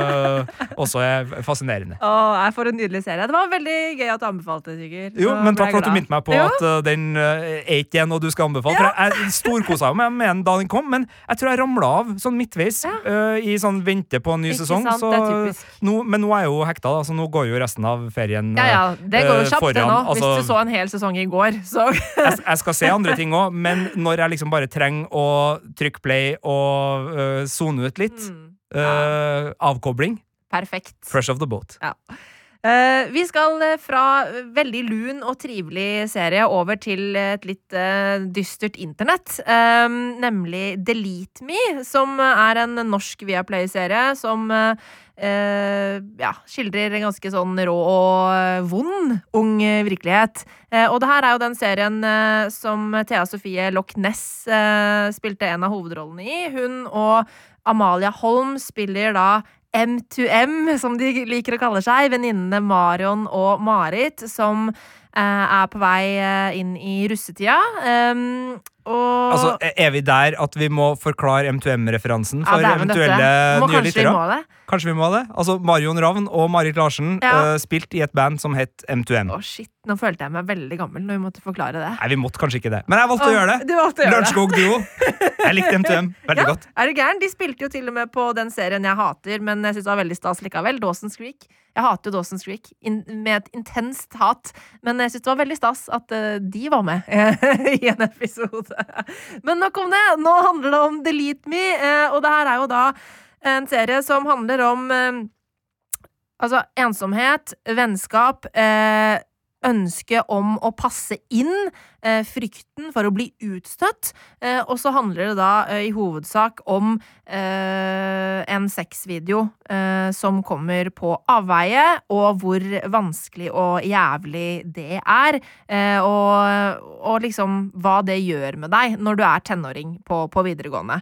også er fascinerende. Åh, jeg får en nydelig serie. Det var veldig gøy at du anbefalte, Sigurd. Jo, men takk for at du minnet meg på Jo. at uh, den uh, er ikke noe du skal anbefale. For jeg, jeg storkosa meg med den da den kom, men jeg tror jeg ramla av sånn midtveis uh, i sånn vente på en ny Ikke sesong. sant, Så, det nå, men nå er jeg jo hekta, da, så nå går jo resten av ferien Ja, ja, det går jo kjapt, det nå. Altså, Hvis du så en hel sesong i går, så jeg, jeg skal se andre ting òg, men når jeg liksom bare trenger å trykke play og uh, ut litt, Mm, uh, avkobling, Perfekt. fresh of the boat. Eh, vi skal eh, fra veldig lun og trivelig serie over til et litt eh, dystert internett. eh, nemlig Delete Me, som er en norsk Viaplay-serie som Uh, eh, ja, skildrer en ganske sånn rå og eh, vond ung eh, virkelighet. Uh, og det her er jo den serien uh, som Thea Sofie Loch Ness eh, spilte en av hovedrollene i. Hun og Amalia Holm spiller da M2M, som de liker å kalle seg, venninnene Marion og Marit, som er på vei eh, inn i russetida. Um, og Altså, Er vi der at vi må forklare M2M-referansen for ja, eventuelle nye lyttere? Kanskje vi må det? Altså, Marion Ravn og Marit Larsen Ja. uh, spilt i et band som het M2M. Å, shit. Nå følte jeg meg veldig gammel når vi måtte forklare det. Nei, vi måtte kanskje ikke det. Men jeg valgte å gjøre det. Du valgte å gjøre det. Lunsjskog Duo. Jeg likte M2M veldig Ja, godt. er du gæren? De spilte jo til og med på den serien jeg hater, men jeg syns det var veldig stas likevel. Dawson's Creek. Jeg hater jo Dawson's Creek med et intenst hat, men jeg syns det var veldig stas at eh, de var med i en episode. Men nok om det. Nå handler det om Delete Me, eh, og det her er jo da en serie som handler om eh, Altså ensomhet, vennskap, ønske om å passe inn, frykten for å bli utstøtt. Eh, og så handler det da eh, i hovedsak om eh, en sexvideo eh, som kommer på avveie, og hvor vanskelig og jævlig det er. Eh, og, og liksom hva det gjør med deg når du er tenåring på, på videregående.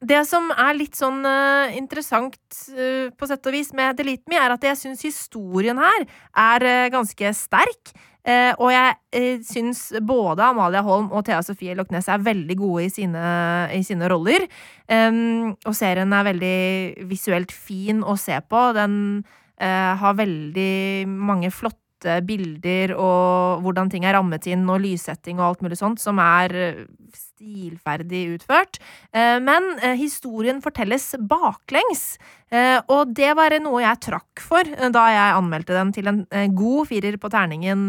Det som er litt sånn eh, interessant eh, på sett og vis med Delete Me, er at jeg syns historien her er eh, ganske sterk. Eh, og jeg eh, syns både Amalia Holm og Thea Sofie Loch Ness er veldig gode i sine, i sine roller. Um, og serien er veldig visuelt fin å se på. Den eh, har veldig mange flotte bilder og hvordan ting er rammet inn, og lyssetting og alt mulig sånt, som er eh, stilferdig utført. Eh, men eh, historien fortelles baklengs. Eh, og det var noe jeg trakk for eh, da jeg anmeldte den til en eh, god firer på terningen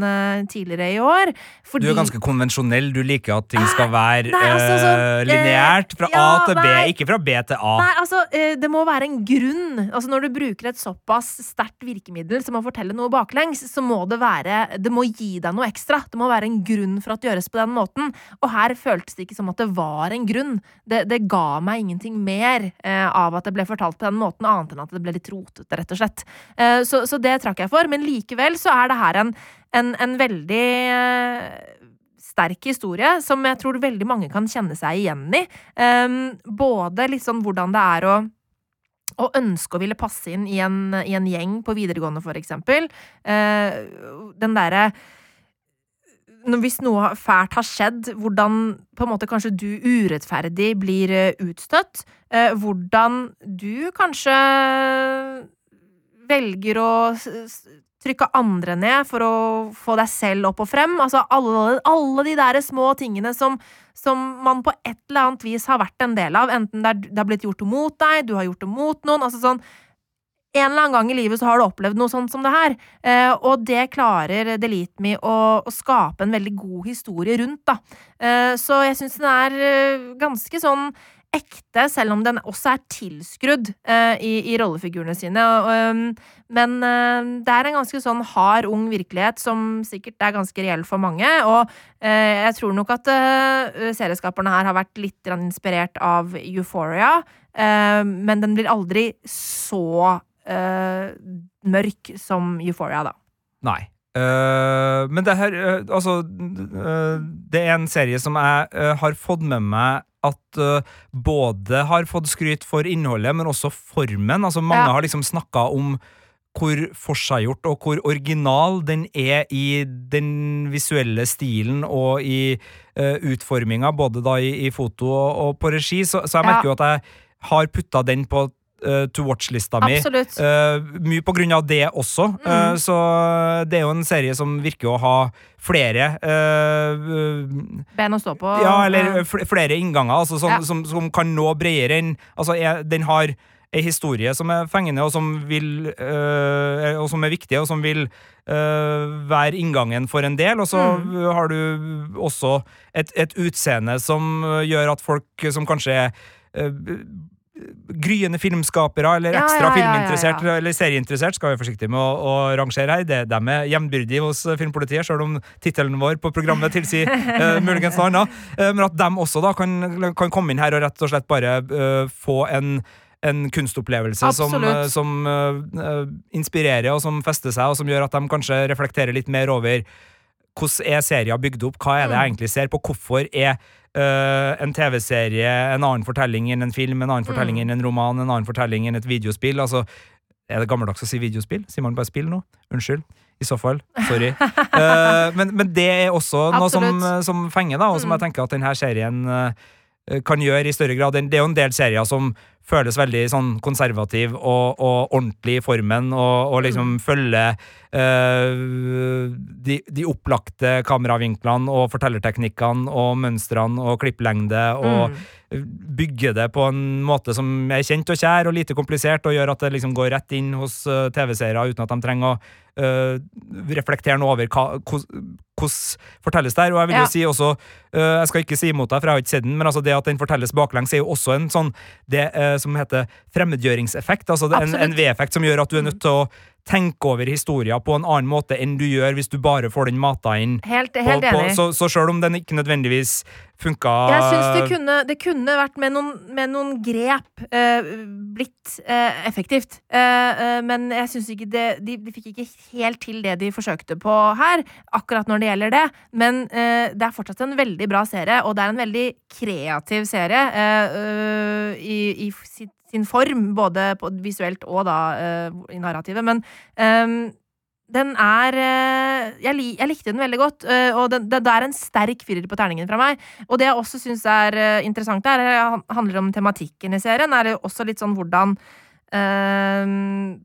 tidligere i år. Fordi Du er ganske konvensjonell. Du liker at ting skal være Nei, altså, sånn, lineært. Fra ja, A til B, nei. ikke fra B til A. Nei, altså, det må være en grunn. Altså, når du bruker et såpass sterkt virkemiddel som å fortelle noe baklengs, så må det være Det må gi deg noe ekstra. Det må være en grunn for at det gjøres på den måten. Og her føltes det ikke som at det var en grunn. Det, det ga meg ingenting mer eh, av at det ble fortalt på den måten, annet enn at det ble litt rotete, rett og slett. Eh, så, så det trakk jeg for. Men likevel så er det her en, en, en veldig eh, sterk historie som jeg tror veldig mange kan kjenne seg igjen i. Um, både litt sånn hvordan det er å å ønske å ville passe inn i en, i en gjeng på videregående, for eksempel. Eh, den derre Hvis noe fælt har skjedd, hvordan på en måte kanskje du urettferdig blir eh, utstøtt. Eh, hvordan du kanskje velger å trykke andre ned for å få deg selv opp og frem. Altså alle, alle de der små tingene som, som man på et eller annet vis har vært en del av. Enten det har blitt gjort mot deg, du har gjort det mot noen. altså sånn en eller annen gang i livet så har du opplevd noe sånt som det her. Eh, og det klarer Delete Me å, å skape en veldig god historie rundt, da. Eh, så jeg syns den er eh, ganske sånn ekte, selv om den også er tilskrudd eh, i, i rollefigurene sine. Og, øhm, men eh, det er en ganske sånn hard, ung virkelighet som sikkert er ganske reell for mange. Og jeg tror nok at serieskaperne her har vært litt inspirert av Euphoria, men den blir aldri så eh, mørk som Euphoria, da. Nei. Uh, men det her uh, Altså, det er en serie som jeg har fått med meg at både har fått skryt for innholdet, men også formen. Altså, mange Ja. har liksom snakka om hvor forseggjort og hvor original den er i den visuelle stilen og i uh, utforminga, både da i, i foto og, og på regi. Så, så jeg Ja. merker jo at jeg har putta den på eh, to watch-lista mi. Absolutt. Uh, mye på grunn av det også. Mm. Uh, så det er jo en serie som virker å ha flere Ben å stå på. Ja, eller fl- flere innganger, altså, som, Ja. som, som kan nå bredere enn Altså, den har ei historie som er fengende, og som vil eh, Og som er viktig, og som vil eh, være inngangen for en del. Og så Mm. har du også et, et utseende som gjør at folk som kanskje eh, gryende filmskapere eller ekstra ja, ja, ja, filminteressert eller serieinteressert, skal være forsiktig med å, å rangere her. Det, de er jevnbyrdige hos eh, filmpolitiet, selv om tittelen vår på programmet tilsier uh, muligens noe annet. Uh, men at de også da kan, kan komme inn her og rett og slett bare uh, få en en kunstopplevelse som, Absolutt. som eh, inspirerer og som fester seg, og som gjør at de kanskje reflekterer litt mer over hvordan er serien bygd opp, hva er det jeg Mm. egentlig ser på, hvorfor er Uh, en TV-serie en annen fortelling enn en film, en annen fortelling Mm. enn en roman, en annen fortelling enn et videospill. Altså, er det gammeldags å si videospill? Sier man bare spill nå? Unnskyld. I så fall. Sorry. uh, men, men det er også noe som, som fenger, da, og som Mm. jeg tenker at denne serien eh, kan gjøre i større grad. Det er jo en del serier som føles veldig sånn konservativ og, og ordentlig i formen, og, og liksom følger uh, de, de opplagte kameravinklene og fortellerteknikkene og mønstrene og klipplengde og Mm. bygge det på en måte som er kjent og kjær og lite komplisert, og gjør at det liksom går rett inn hos eh, TV-seere uten at de trenger å eh, reflektere noe over hvordan fortelles det her. Og jeg vil Ja. jo si også, uh, jeg skal ikke si imot deg, for jeg har ikke sett den, men altså det at den fortelles baklengs, er jo også en sånn det uh, som heter fremmedgjøringseffekt. Altså en, en V-effekt som gjør at du er nødt til å tenke over historien på en annen måte enn du gjør hvis du bare får den mata inn. Helt, helt på, enig. så, så sjøl om den ikke nødvendigvis funka Jeg syns det kunne, det kunne vært med noen, med noen grep uh, blitt effektivt. Men jeg syns ikke det de, de fikk ikke helt til det de forsøkte på her, akkurat når det gjelder det. Men eh, det er fortsatt en veldig bra serie, og det er en veldig kreativ serie eh, øh, i, i sin, sin form, både visuelt og da eh, i narrativet. Men ehm, den er eh, jeg, lik, jeg likte den veldig godt, og det, det er en sterk firer på terningen fra meg. Og det jeg også syns er interessant der, handler om tematikken i serien, er jo også litt sånn hvordan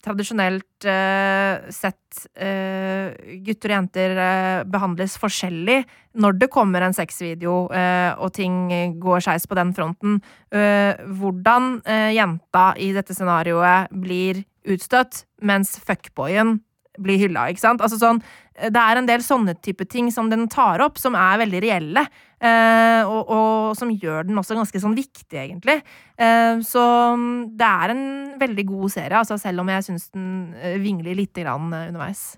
tradisjonelt eh, sett eh, gutter og jenter eh, behandles forskjellig når det kommer en sexvideo og ting går skeis på den fronten. Hvordan jenta i dette scenarioet blir utstøtt, mens fuckboyen blir hylla, ikke sant? Altså sånn, det er en del sånne type ting som den tar opp, som er veldig reelle. Eh, og, og, som gjør den også ganske sånn viktig, egentlig. Eh, så mm, det er en veldig god serie, altså, selv om jeg syns den eh, vingler lite grann eh, underveis.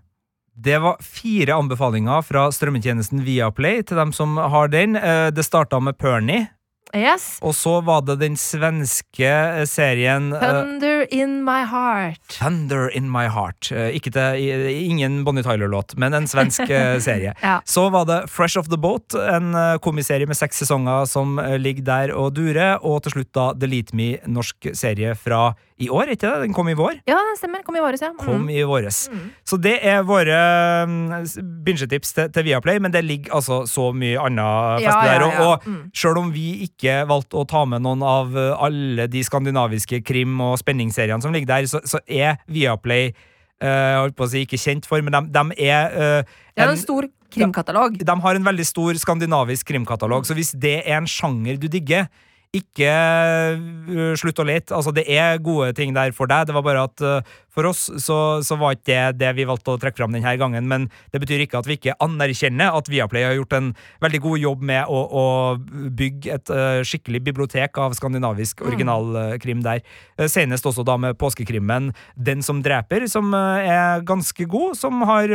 Det var fire anbefalinger fra strømmetjenesten Viaplay til dem som har den. Eh, Det starta med Pernie, Yes. og så var det den svenske eh, serien Thunder Thunder in my heart. Thunder in my heart. Uh, Ikke til, ingen Bonnie Tyler-låt, men en svensk eh, serie. Ja. Så var det Fresh Off The Boat, en eh, komiserie med seks sesonger som eh, ligger der og durer. Og til slutt da Delete Me, norsk serie fra i år, ikke det? Den kom i vår? Ja, den stemmer. Kom i våres, ja. Kom Mm. i våres. Mm. Så det er våre mm, bingetips til, til Viaplay, men det ligger altså så mye annet Ja, fest ja, der. ja. Og, og Mm. Sjøl om vi ikke valgte å ta med noen av eh, alle de skandinaviske krim- og spenningsseriene som ligger der, så, så er Viaplay Uh, holdt på å si ikke kjent for, men de, de er uh, Det er en- en stor krimkatalog. de har en veldig stor skandinavisk krimkatalog, så hvis det er en sjanger du digger, ikke slutt å lete. Altså, det er gode ting der for deg. Det var bare at for oss så, så var ikke det det vi valgte å trekke fram denne gangen, men det betyr ikke at vi ikke anerkjenner at Viaplay har gjort en veldig god jobb med å, å bygge et uh, skikkelig bibliotek av skandinavisk originalkrim der. Senest også da med påskekrimmen Den som dreper, som er ganske god, som har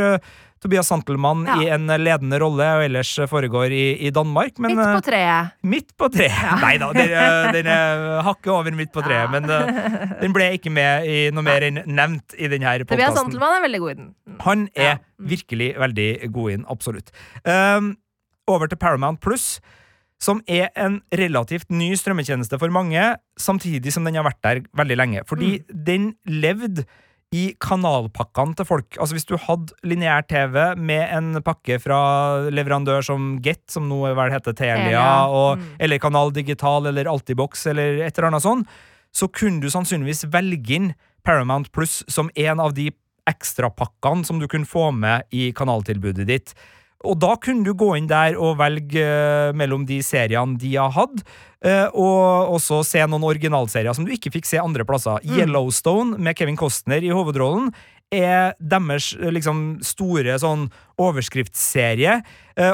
Tobias Santelmann Ja. i en ledende rolle, og ellers foregår i, i Danmark. Men, Midt eh, på treet. Midt på treet. Nei da, den, eh, den er hakket over midt på treet, Ja. men eh, den ble ikke med i noe mer enn nevnt i denne Tobias podkasten. Santelmann er veldig god i den. Mm. Han er Ja. Mm. virkelig veldig god inn, absolutt. Um, over til Paramount Pluss, som er en relativt ny strømmetjeneste for mange, samtidig som den har vært der veldig lenge. Fordi Mm. den levde i kanalpakkene til folk. Altså Hvis du hadde lineær TV med en pakke fra leverandør som Get, som nå vel heter Telia, Telia, og, mm. eller Kanal Digital eller Altibox eller et eller annet sånn, så kunne du sannsynligvis velge inn Paramount Pluss som en av de ekstrapakkene som du kunne få med i kanaltilbudet ditt. Og da kunne du gå inn der og velge eh, mellom de seriene de har hatt, eh, og også se noen originalserier som du ikke fikk se andre plasser. Yellowstone med Kevin Costner i hovedrollen er deres eh, liksom store sånn overskriftsserie,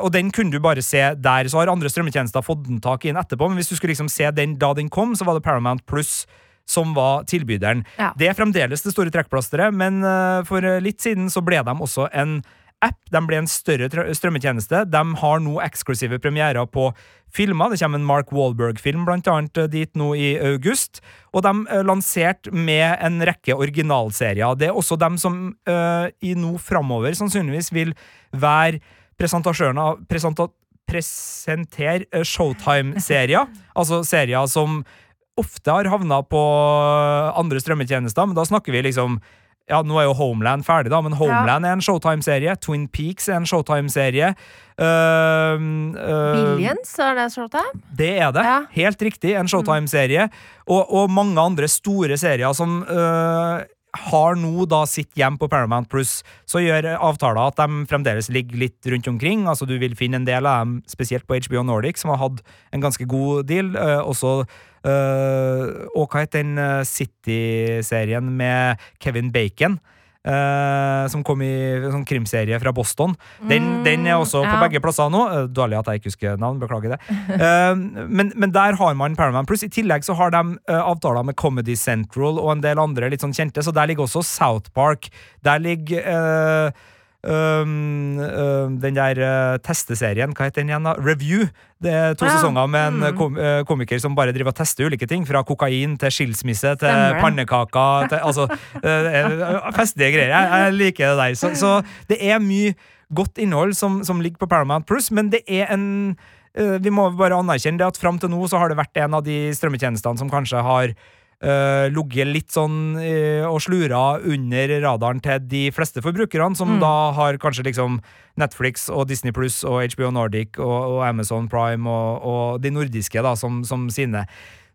og den kunne du bare se der. Så har andre strømmetjenester fått den tak i den etterpå, men hvis du skulle liksom se den da den kom, så var det Paramount Pluss som var tilbyderen. Ja. Det er fremdeles det store trekkplasteret, men for litt siden så ble de også en app. De ble en større strømmetjeneste. De har nå eksklusive premierer på filmer. Det kommer en Mark Wahlberg-film blant annet eh, dit nå i august. Og de eh, lanserte med en rekke originalserier. Det er også dem som uh, i nå framover sannsynligvis vil være presentasjørene av presenta presentere Showtime-serier. altså serier som ofte har havna på andre strømmetjenester, men da snakker vi liksom ja, nå er jo Homeland ferdig, da, men Homeland er en Showtime-serie. Twin Peaks er en Showtime-serie. Uh, uh, Billions, er det Showtime? Det er det. Ja. Helt riktig. En Showtime-serie. Og, og mange andre store serier som uh, har nå da sitt hjem på Paramount Plus, så gjør avtaler at de fremdeles ligger litt rundt omkring. Altså Du vil finne en del av dem, spesielt på HBO Nordic, som har hatt en ganske god deal. Uh, også uh, Og hva het den uh, City-serien med Kevin Bacon? Uh, som kom i en sånn krimserie fra Boston. Den, Mm, den er også på ja. begge plasser nå. Uh, Dårlig at jeg ikke husker navn, beklager det. Uh, men, men der har man Paramount Plus. I tillegg så har de avtaler med Comedy Central og en del andre litt sånn kjente, så der ligger også South Park. Der ligger um, um, den der uh, testeserien, hva heter den igjen da? Review. Det er to Ja. sesonger med en Mm. kom, uh, komiker som bare driver og tester ulike ting. Fra kokain til skilsmisse til Stemmer. pannekaker til Altså, uh, festlige greier. Jeg, jeg liker det der. Så, så det er mye godt innhold som, som ligger på Paramount Plus, men det er en uh, Vi må bare anerkjenne det at fram til nå så har det vært en av de strømmetjenestene som kanskje har uh, ligget litt sånn uh, og slura under radaren til de fleste forbrukerne, som Mm. da har kanskje liksom Netflix og Disney Pluss og HBO Nordic og, og Amazon Prime og, og de nordiske da som, som sine.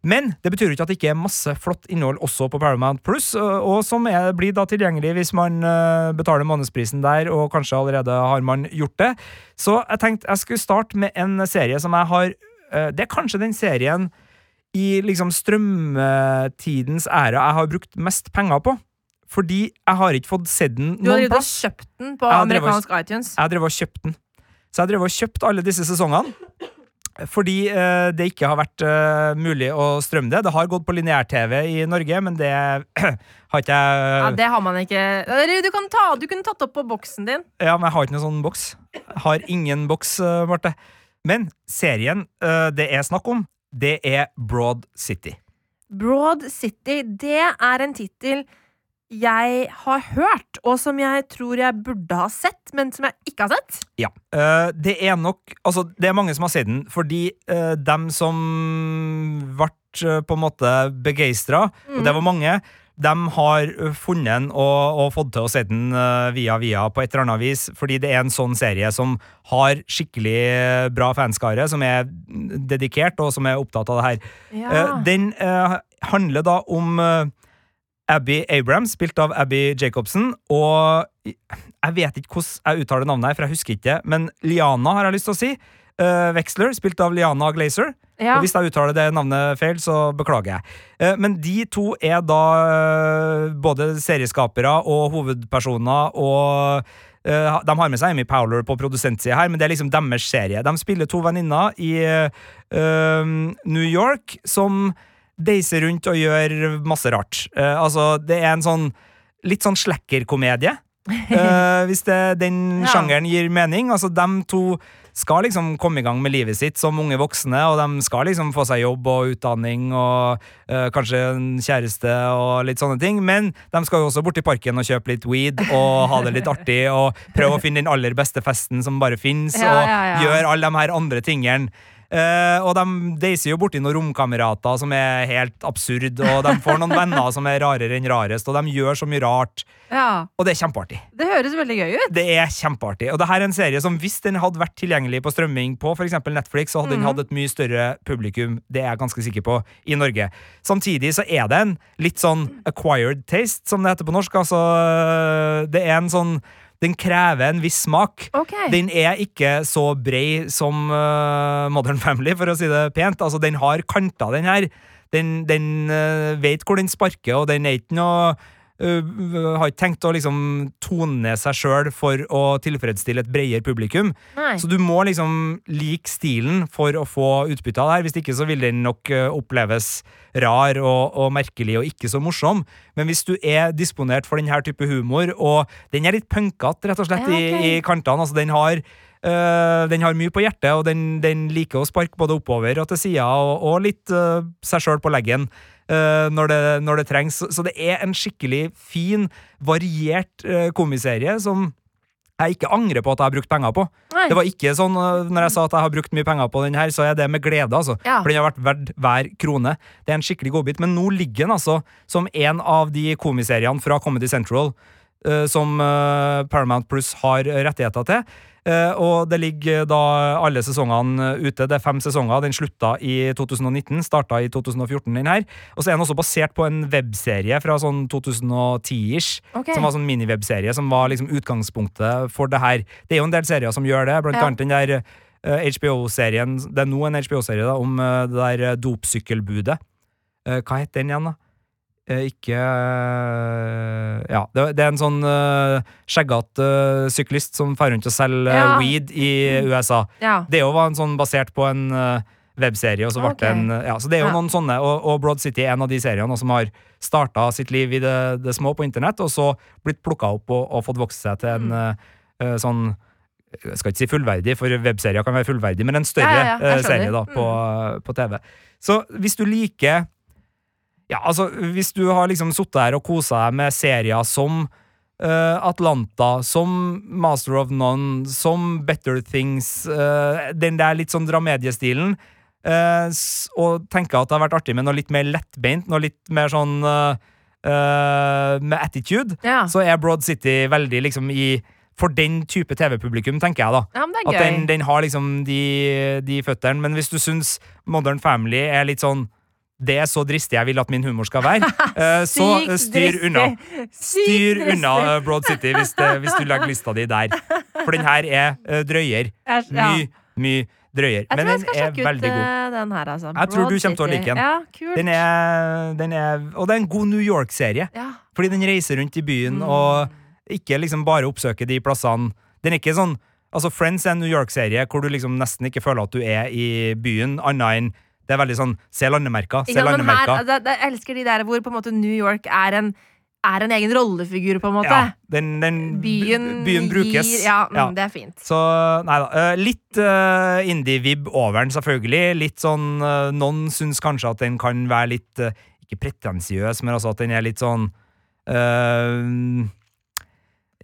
Men det betyr ikke at det ikke er masse flott innhold også på Paramount Plus, og som er, blir da tilgjengelig hvis man eh, betaler månedsprisen der, og kanskje allerede har man gjort det. Så jeg tenkte jeg skulle starte med en serie som jeg har eh, Det er kanskje den serien i liksom strømtidens æra jeg har brukt mest penger på. Fordi jeg har ikke fått sett den har noen drevet Du har kjøpt den på Jeg har drevet amerikansk iTunes. Jeg drev og kjøpt den. Så jeg drev og kjøpt alle disse sesongene. Fordi eh, det ikke har vært eh, mulig å strømme det. Det har gått på lineær-TV i Norge, men det har ikke Ja, det har man ikke Du, kan ta, du kunne tatt opp på boksen din. Ja, men jeg har ikke noen sånn boks. Jeg har ingen boks, eh, Marte. Men serien eh, det er snakk om, det er Broad City. Broad City, det er en tittel jeg har hørt, og som jeg tror jeg burde ha sett, men som jeg ikke har sett. Ja. Eh, det er nok Altså, det er mange som har sett den, fordi uh, dem som ble eh, på en måte begeistra, og det var mange, dem har funnet den og, og fått til å se den via via på et eller annet vis, fordi det er en sånn serie som har skikkelig bra fanskare, som er dedikert, og som er opptatt av det her. Ja. den handler da om Abby Abrams, spilt av Abby Jacobsen, og jeg vet ikke hvordan jeg uttaler navnet her, for jeg husker ikke det, men Liana har jeg lyst til å si. Eh, Wexler, spilt av Liana Glazer. Ja. Og hvis jeg uttaler det navnet feil, så beklager jeg. Eh, Men de to er da eh, både serieskapere og hovedpersoner, og eh, de har med seg Amy Powler på produsentsida her, men det er liksom deres serie. De spiller to venninner i uh, New York som deiser rundt og gjør masse rart. Uh, altså, det er en sånn litt sånn slekkerkomedie. uh, hvis det, den Ja. sjangeren gir mening. Altså, de to skal liksom komme i gang med livet sitt som unge voksne, og de skal liksom få seg jobb og utdanning og eh, kanskje en kjæreste og litt sånne ting, men de skal jo også bort i parken og kjøpe litt weed og ha det litt artig og prøve å finne den aller beste festen som bare fins, Ja, og ja, ja. gjøre alle de her andre tingene. Eh, og de deiser jo borti noen romkamerater som er helt absurd, og de får noen venner som er rarere enn rarest, og de gjør så mye rart, ja. og det er kjempeartig. Det høres veldig gøy ut. Det er kjempeartig. Og det her er en serie som hvis den hadde vært tilgjengelig på strømming på eksempel Netflix, så hadde den hatt et mye større publikum, det er jeg ganske sikker på, i Norge. Samtidig så er det en litt sånn acquired taste, som det heter på norsk. Altså, det er en sånn Den krever en viss smak. Okay. Den er ikke så brei som uh, Modern Family, for å si det pent. Altså, den har kanter, den her. Den, den uh, vet hvor den sparker, og den er ikke noe øh, har ikke tenkt å liksom tone ned seg sjøl for å tilfredsstille et bredere publikum. Nei. Så du må liksom like stilen for å få utbytte av det her. Hvis ikke så vil den nok øh, oppleves rar og, og merkelig og ikke så morsom. Men hvis du er disponert for denne type humor, og den er litt punkete, rett og slett, Ja, okay. i, i kantene, altså den har Uh, den har mye på hjertet, og den, den liker å sparke både oppover og til sida, og, og litt uh, seg sjøl på leggen når, det, når det trengs. Så- det er en skikkelig fin, variert øh, komiserie som jeg ikke angrer på at jeg har brukt penger på. Nei. Det var ikke sånn øh, når jeg sa at jeg har brukt mye penger på den her, så er det med glede, altså. Ja. For den har vært verdt hver krone. Det er en skikkelig godbit. Men nå ligger den altså som en av de komiseriene fra Comedy Central uh, som uh, Paramount Plus har rettigheter til. Eh, og det ligger da alle sesongene ute. Det er fem sesonger. Den slutta i 2019, starta i 2014, den her. Og så er den også basert på en webserie fra sånn 2010-ish. Okay. Som var sånn miniwebserie som var liksom utgangspunktet for det her. Det er jo en del serier som gjør det, blant Ja. annet den der eh, HBO-serien Det er nå en HBO-serie da om eh, det der eh, dopsykkelbudet. Eh, hva het den igjen, da? Eh, ikke eh, Ja, det, er en sånn uh, skjeggete syklist som drar rundt og selger Ja. weed i USA. Ja. Det jo var en sånn basert på en webserie, og så ble okay. det en Ja, så det er jo Ja. noen sånne, og, og Broad City er en av de seriene som har starta sitt liv i det, det små på internett, og så blitt plukka opp og, og fått vokse seg til en Mm. eh, sånn jeg skal ikke si fullverdig, for webserier kan være fullverdig, men en større Ja, ja, serie da, på, på TV. Så hvis du liker Ja, altså, hvis du har liksom sittet her og kosa deg med serier som uh, Atlanta, som Master of None, som Better Things, uh, den der litt sånn dramediestilen, uh, og tenker at det har vært artig med noe litt mer lettbeint, noe litt mer sånn med attitude, Ja. så er Broad City veldig liksom i For den type TV-publikum, tenker jeg, da. ja, men det At er gøy. den, den har liksom de, de føttene. Men hvis du syns Modern Family er litt sånn det er så dristig jeg vil at min humor skal være, eh, så eh, styr unna. Styr unna eh, Broad City hvis, det, hvis du legger lista di der. For den her er drøyere. drøyer. Mye, mye drøyer. Jeg tror Men den er veldig god. den her, altså. Jeg tror du kommer til å like den. Den er, den er, og det er en god New York-serie. Fordi den reiser rundt i byen Mm. og ikke liksom bare oppsøker de plassene. Den er ikke sånn Altså Friends er en New York-serie hvor du liksom nesten ikke føler at du er i byen, annet enn det er veldig sånn Se landemerka, se ja, landemerka. her, da, altså, jeg elsker de der hvor på en måte New York er en, er en egen rollefigur, på en måte. Ja, den, den Byen, byen brukes. gir Ja, mm, Ja. det er fint. Så nei da. eh, litt uh, indie-vib over den, selvfølgelig. Litt sånn uh, Noen syns kanskje at den kan være litt uh, Ikke pretensiøs, men altså at den er litt sånn eh,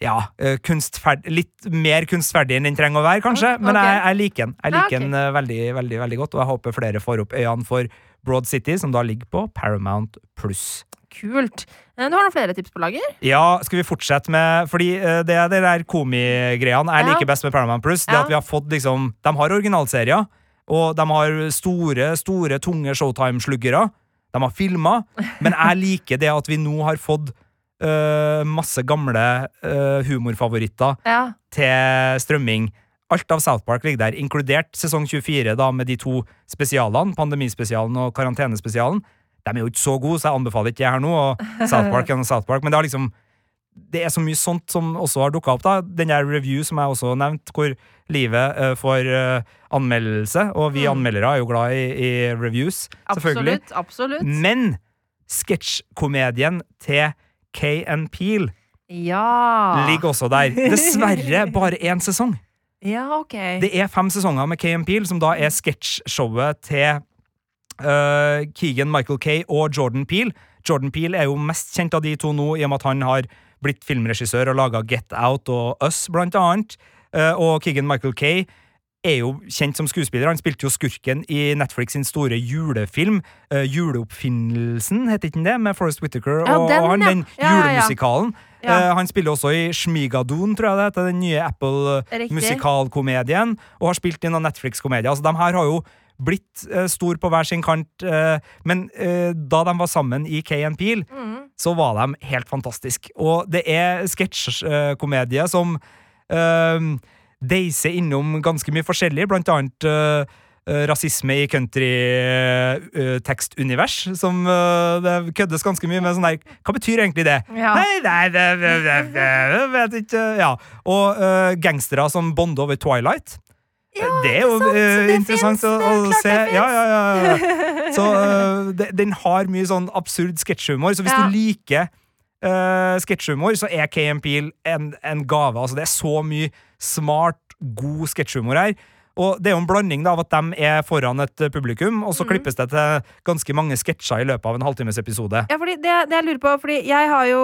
ja, eh, kunstferd litt mer kunstferdig enn den trenger å være, kanskje. Men jeg, jeg liker den. Jeg liker den eh, veldig, veldig veldig godt, og jeg håper flere får opp øynene for Broad City, som da ligger på Paramount Pluss. Kult. Eh, Du har noen flere tips på lager? Ja, skal vi fortsette med Fordi det er det der komigreiene jeg Ja. liker best med Paramount Plus. Det Ja. at vi har fått liksom De har originalserier, og de har store, store, tunge Showtime-sluggere. De har filmer, men jeg liker det at vi nå har fått eh, masse gamle uh, humorfavoritter Ja. til strømming. Alt av South Park ligger der, inkludert sesong 24 da med de to spesialene, pandemispesialen og karantenespesialen. De er jo ikke så gode, så jeg anbefaler ikke det her nå. Og South Park og South Park, men det har liksom det er så mye sånt som også har dukka opp. da Den der review som jeg også nevnte, hvor livet uh, får uh, anmeldelse. Og vi Mm. anmeldere er jo glad i, i reviews, selvfølgelig. Absolutt. absolutt. Men sketsjkomedien til K&N Peel Ja. ligger også der. Dessverre bare én sesong. Ja, ok. Det er fem sesonger med K&N Peel, som da er sketsjshowet til uh, Keegan Michael Kay og Jordan Peel. Jordan Peel er jo mest kjent av de to nå, i og med at han har blitt filmregissør og laga Get Out og Us, blant annet. Uh, og Keegan Michael Kay er jo kjent som skuespiller. Han spilte jo skurken i Netflix sin store julefilm. Uh, Juleoppfinnelsen, heter ikke den det? Med Forest Whittaker Ja, og, den, og han, den Ja, julemusikalen. Ja. Uh, han spiller også i Shmigadoon, tror jeg det heter, den nye Apple-musikalkomedien, og har spilt i noen Netflix-komedier. Altså, de her har jo blitt uh, stor på hver sin kant, eh, men eh, da de var sammen i K&N Peel, Mm. så var de helt fantastiske. Og det er sketsjkomedie som uh, deiser innom ganske mye forskjellig, blant annet eh, eh, rasisme i country-tekstunivers, som uh, det køddes ganske mye med sånn der Hva betyr egentlig det? Ja. Nei, nei, det, det, det, det, vet ikke Ja. Og uh, gangstere som bonder over Twilight. det er jo sant. eh, Det interessant finnes. å, å se. det Ja, ja, ja, ja. Så eh, den har mye sånn absurd sketsjhumor, så hvis Ja. du liker uh, sketsjhumor, så er KM Peel en, en gave. Altså, det er så mye smart, god sketsjhumor her. Og det er jo en blanding da, av at de er foran et eh, publikum, og så mm. klippes det til ganske mange sketsjer i løpet av en halvtimes episode. Ja, fordi det, det jeg lurer på Fordi jeg har jo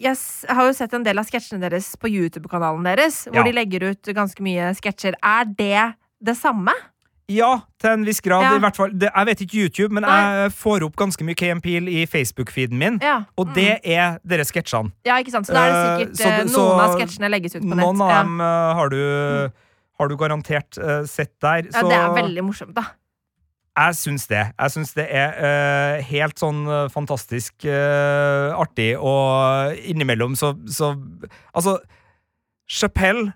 Jeg har jo sett en del av sketsjene deres på YouTube-kanalen deres, hvor Ja. de legger ut ganske mye sketsjer. Er det det samme? Ja, til en viss grad. Ja. i hvert fall. Det, jeg vet ikke YouTube, men Nei. jeg får opp ganske mye KM Peel i Facebook-feeden min, Ja. og Mm. det er dere sketsjene. Ja, ikke sant? Så da er det sikkert sikkert så eh, noen så av sketsjene legges ut på nett. Noen av ja. dem uh, har, du, har du garantert uh, sett der. ja, Så det er veldig morsomt, da. jeg syns det. Jeg syns det er eh, helt sånn eh, fantastisk eh, artig, og innimellom så, så Altså, Chappelle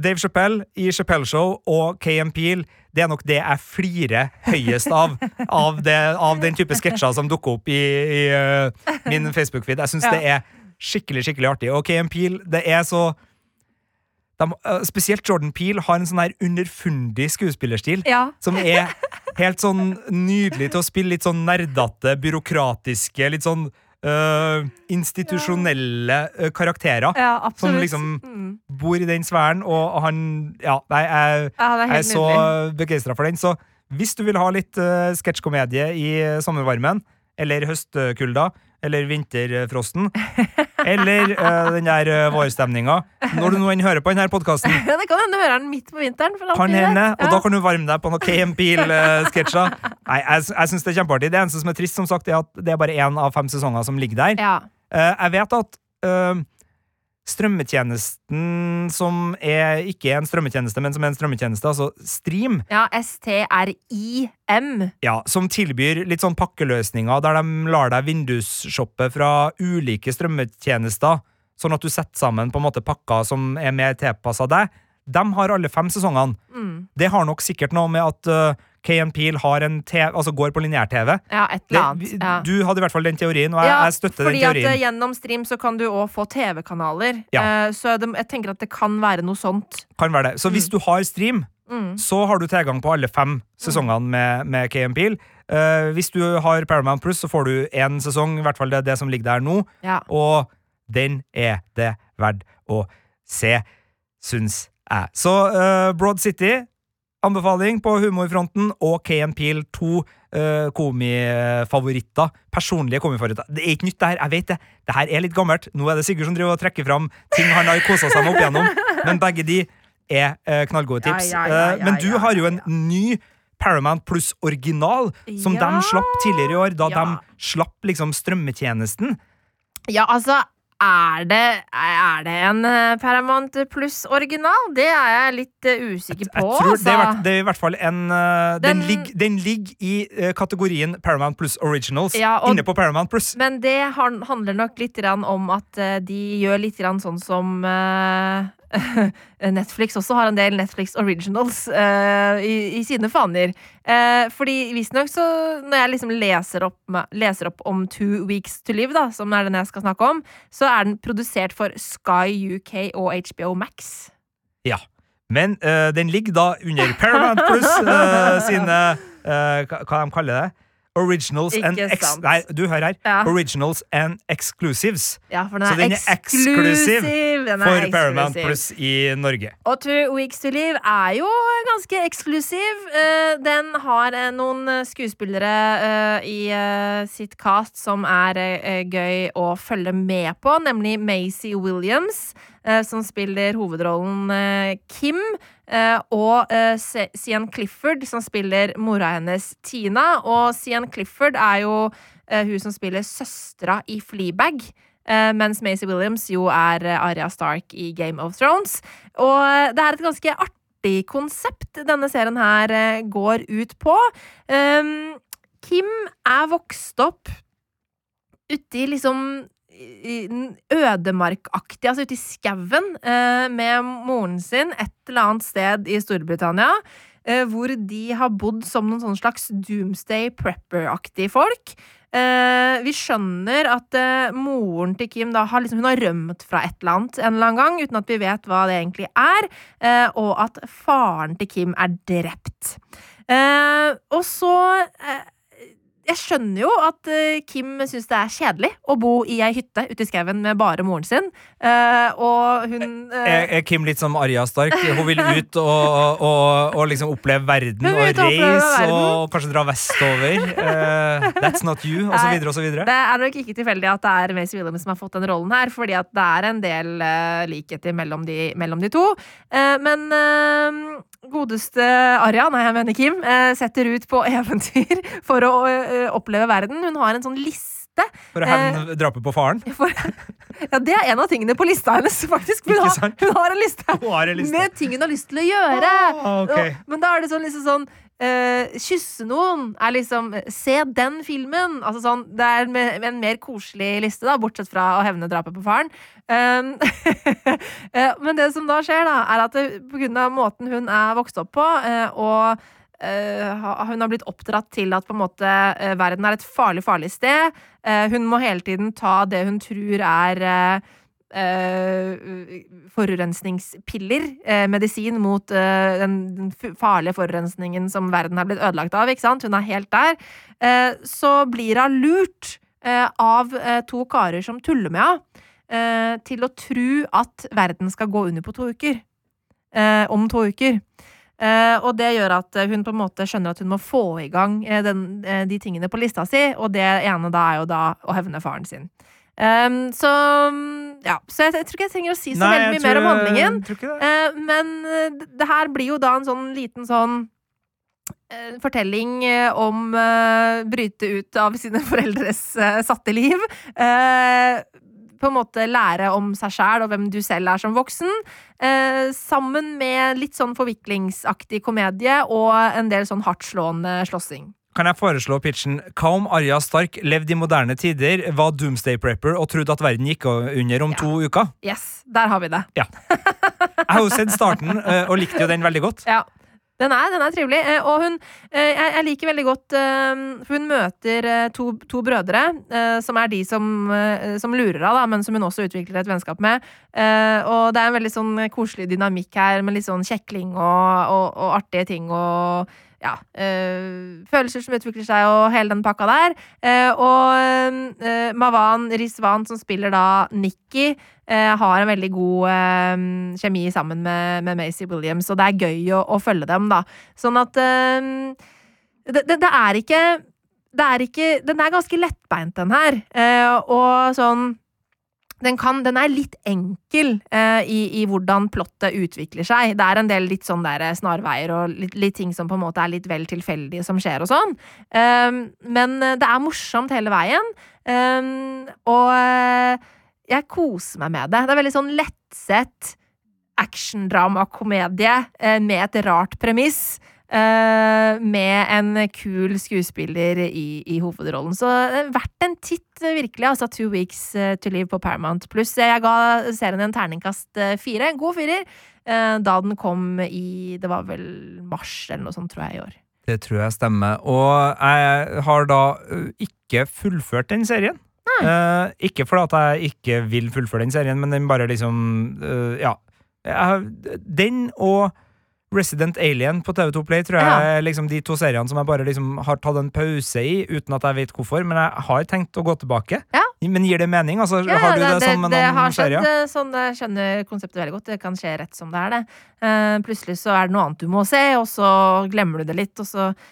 Dave Chappelle i Chappelle Show og KM Peel, det er nok det jeg flirer høyest av. Av, det, av den type sketsjer som dukker opp i, i uh, min Facebook-feed. Jeg syns Ja. det er skikkelig skikkelig artig. OK, en pil, det er så de, uh, Spesielt Jordan Peel har en sånn her underfundig skuespillerstil. Ja. Som er helt sånn nydelig til å spille litt sånn nerdete, byråkratiske, litt sånn øh, institusjonelle ja. karakterer. ja, Som liksom mm. bor i den sfæren, og han Ja, nei, jeg, Ja, er jeg er så begeistra for den. Så hvis du vil ha litt uh, sketsjkomedie i eh, sommervarmen, eller høstkulda, eller vinterfrosten, eller uh, den der uh, vårstemninga Når du nå enn hører på denne podkasten, Ja, det kan hende du hører den midt på vinteren. Kan hende, og da kan du varme deg på noen KM Peel-sketsjer. Nei, jeg, jeg syns det er kjempeartig. Det eneste som er trist, som sagt, er at det er bare én av fem sesonger som ligger der. Ja. Uh, jeg vet at uh, strømmetjenesten som er ikke en strømmetjeneste, men som er en strømmetjeneste, altså Stream, Ja, S-T-R-I-M. ja, som tilbyr litt sånn pakkeløsninger der de lar deg vindusshoppe fra ulike strømmetjenester, sånn at du setter sammen på en måte pakker som er mer tilpassa deg. De har alle fem sesongene. Mm. Det har nok sikkert noe med at uh, Kay Peel har en TV, altså går på lineær-TV. Ja, et eller annet. Ja. Du hadde i hvert fall den teorien, og jeg, Ja, jeg støtter den fordi at teorien. eh, gjennom stream så kan du òg få TV-kanaler. Ja. uh, så det, jeg tenker at det kan være noe sånt. Kan være det. Så hvis du har stream, Mm. så har du tilgang på alle fem sesongene med, med KM Peel. Uh, hvis du har Paramount Plus, så får du én sesong, i hvert fall det er det som ligger der nå, Ja. og den er det verdt å se, syns jeg. Så uh, Broad City, anbefaling på humorfronten, og KM Peel, to uh, komifavoritter. Personlige komifavoritter. Det er ikke nytt, det her. Jeg vet det. Det her er litt gammelt. Nå er det Sigurd som driver og trekker fram ting han har kosa seg med opp igjennom, men begge de er uh, knallgode tips. ja, ja, Eh, ja, men du har jo en ny Paramount Pluss original, som de slapp tidligere i år, da de slapp liksom strømmetjenesten. Ja, altså er det, er det en eh, Paramount Pluss-original? Det er jeg litt usikker på. Jeg jeg tror det, er, altså. det er i hvert fall en eh, Den, Den- ligger, den ligger i eh, kategorien Paramount Pluss Originals Ja, og- inne på Paramount Pluss. Men det handler nok litt om at eh, de gjør litt sånn som eh, Netflix også har en del Netflix originals uh, i, i sine faner. Uh, fordi visstnok så Når jeg liksom leser opp, leser opp om Two Weeks to Live, da, som er den jeg skal snakke om, så er den produsert for Sky UK og HBO Max. Ja. Men uh, den ligger da under Paramount Plus eh, sine eh, hva de kaller det? Originals and ex... sant. Nei, du hører her. Ja. Originals and Exclusives. Ja, for den Så er, den er eksklusiv Den er For Paramount Plus i Norge. Og Two Weeks to Live er jo ganske eksklusiv. Eh, Den har eh, noen eh, skuespillere i sitt cast som er gøy å følge med på, nemlig Maisie Williams, som spiller hovedrollen eh, Kim. eh, Og eh, Sian Clifford, som spiller mora hennes Tina. Og Sian Clifford er jo eh, hun som spiller søstera i Fleabag. Eh, mens Maisie Williams jo er eh, Arya Stark i Game of Thrones. Og eh, det er et ganske artig konsept denne serien her eh, går ut på. Um, Kim er vokst opp uti liksom ødemarkaktig, altså ute i skauen, eh, med moren sin et eller annet sted i Storbritannia. eh, hvor de har bodd som noen slags doomsday prepper-aktige folk. Eh, vi skjønner at moren til Kim da har, liksom, hun har rømt fra et eller annet en eller annen gang, uten at vi vet hva det egentlig er, og at faren til Kim er drept. Og så Jeg skjønner jo at eh, Kim syns det er kjedelig å bo i ei hytte ute i skauen med bare moren sin, eh, og hun eh, Er, er Kim litt som Arja Stark? Hun vil ut og, og, og liksom oppleve verden og reise og kanskje dra vestover. Uh, that's not you, så videre. Det er nok ikke tilfeldig at det er Maisie Williams som har fått den rollen her, fordi at det er en del likheter mellom de, mellom de to. Men godeste Arja, nei, jeg mener Kim, eh, setter ut på eventyr for å eh, oppleve verden. Hun har en sånn liste. For å hevne drapet på faren. For, ja, det er en av tingene på lista hennes, faktisk. Hun har, hun har en liste har en liste. med ting hun har lyst til å gjøre. Ah, okay. Og- Men da er det sånn liksom sånn eh, Kysse noen er liksom Se den filmen! Altså sånn, det er med, en mer koselig liste, da, bortsett fra å hevne drapet på faren. Um, uh, men det som da skjer, da, er at det, på grunn av måten hun er vokst opp på, uh, og hun har blitt oppdratt til at på en måte verden er et farlig, farlig sted. Hun må hele tiden ta det hun tror er eh, forurensningspiller, eh, medisin mot eh, den, farlige forurensningen som verden har blitt ødelagt av, ikke sant? Hun er helt der. Eh, så blir hun lurt eh, av eh, to karer som tuller med henne, til å tro at verden skal gå under på to uker. Om to uker. Uh, og det gjør at hun på en måte skjønner at hun må få i gang den, de tingene på lista si, og det ene da er jo da å hevne faren sin. Um, så ja, så jeg, jeg tror ikke jeg trenger å si så Nei, veldig mye mer om handlingen. det. Eh, men eh, det her blir jo da en sånn liten sånn uh, fortelling om uh, bryte ut av sine foreldres satte liv. På en måte lære om seg sjæl og hvem du selv er som voksen. Eh, sammen med litt sånn forviklingsaktig komedie og en del sånn hardtslående slåssing. Kan jeg foreslå pitchen Hva om Arja Stark levde i moderne tider, var doomsday prepper og trodde at verden gikk under om Ja. to uker? Yes, der har vi det. Jeg har jo sett starten eh, og likte jo den veldig godt. Ja. Den er, den er trivelig. eh, Og hun eh, Jeg, liker veldig godt For hun møter to, to brødre, som er de som, som lurer av, da, men som hun også utvikler et vennskap med. Og det er en veldig sånn koselig dynamikk her, med litt sånn kjekling og, og, og artige ting og ja, øh, følelser som utvikler seg, og hele den pakka der. Eh, og øh, Mavan Rizwan, som spiller da Nikki, eh, har en veldig god eh, kjemi sammen med, med Macy Williams, og det er gøy å, å følge dem, da. Sånn at det, det, det er ikke det er ikke Den er ganske lettbeint, den her. Og sånn den, kan, den er litt enkel eh, i, i hvordan plottet utvikler seg. Det er en del litt sånn der snarveier og litt, litt ting som på en måte er litt vel tilfeldige som skjer og sånn. Um, men eh, det er morsomt hele veien. Um, og eh, jeg koser meg med det. Det er veldig sånn lettsett actiondramakomedie eh, med et rart premiss. Eh, med en kul skuespiller i, i hovedrollen. Så eh, verdt en titt, eh, virkelig. Altså Two Weeks to Live på Paramount Pluss. Jeg ga serien en terningkast fire. En god firer. da den kom i Det var vel mars eller noe sånt, tror jeg, i år. Det tror jeg stemmer. Og jeg har da ikke fullført den serien. Eh, ikke fordi at jeg ikke vil fullføre den serien, men den bare liksom Ja. Jeg, den og Resident Alien på TV2 Play tror jeg Ja. er liksom de to seriene som jeg bare liksom har tatt en pause i, uten at jeg vet hvorfor. Men jeg har tenkt å gå tilbake. Ja. Men gir det mening? Altså, Ja, har du det, sånn med det noen har skjedd serier? eh, sånn, jeg skjønner konseptet veldig godt. Det kan skje rett som det er, det. Uh, plutselig så er det noe annet du må se, og så glemmer du det litt,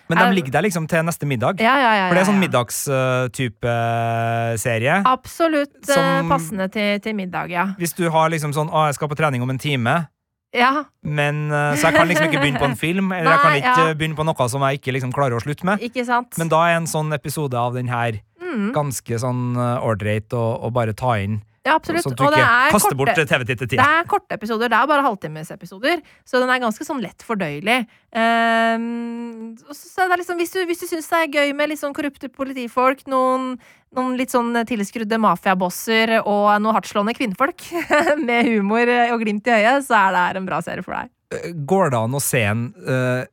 Men er- de ligger der liksom til neste middag. Ja, ja, ja. For det er sånn middagstype serie. Absolutt eh, Som- passende til, til middag, ja. Hvis du har liksom sånn 'Å, jeg skal på trening om en time', Ja, men, eh, så jeg kan liksom ikke begynne på en film, eller jeg kan ikke ja. begynne på noe som jeg ikke liksom klarer å slutte med. ikke sant? Men da er en sånn episode av den her mm, ganske sånn eh, ålreit å bare ta inn. Ja, absolutt. Sånn at du Og det ikke er kaster bort korte, TV-tittetida. det er korte episoder. Det er bare halvtimesepisoder, så den er ganske sånn lett fordøyelig. Um, så det er liksom, hvis du, hvis du syns det er gøy med litt sånn korrupte politifolk, noen, noen litt sånn tilskrudde mafiabosser og noen hardtslående kvinnfolk med humor og glimt i øyet, så er det her en bra serie for deg. Går det an å se en uh,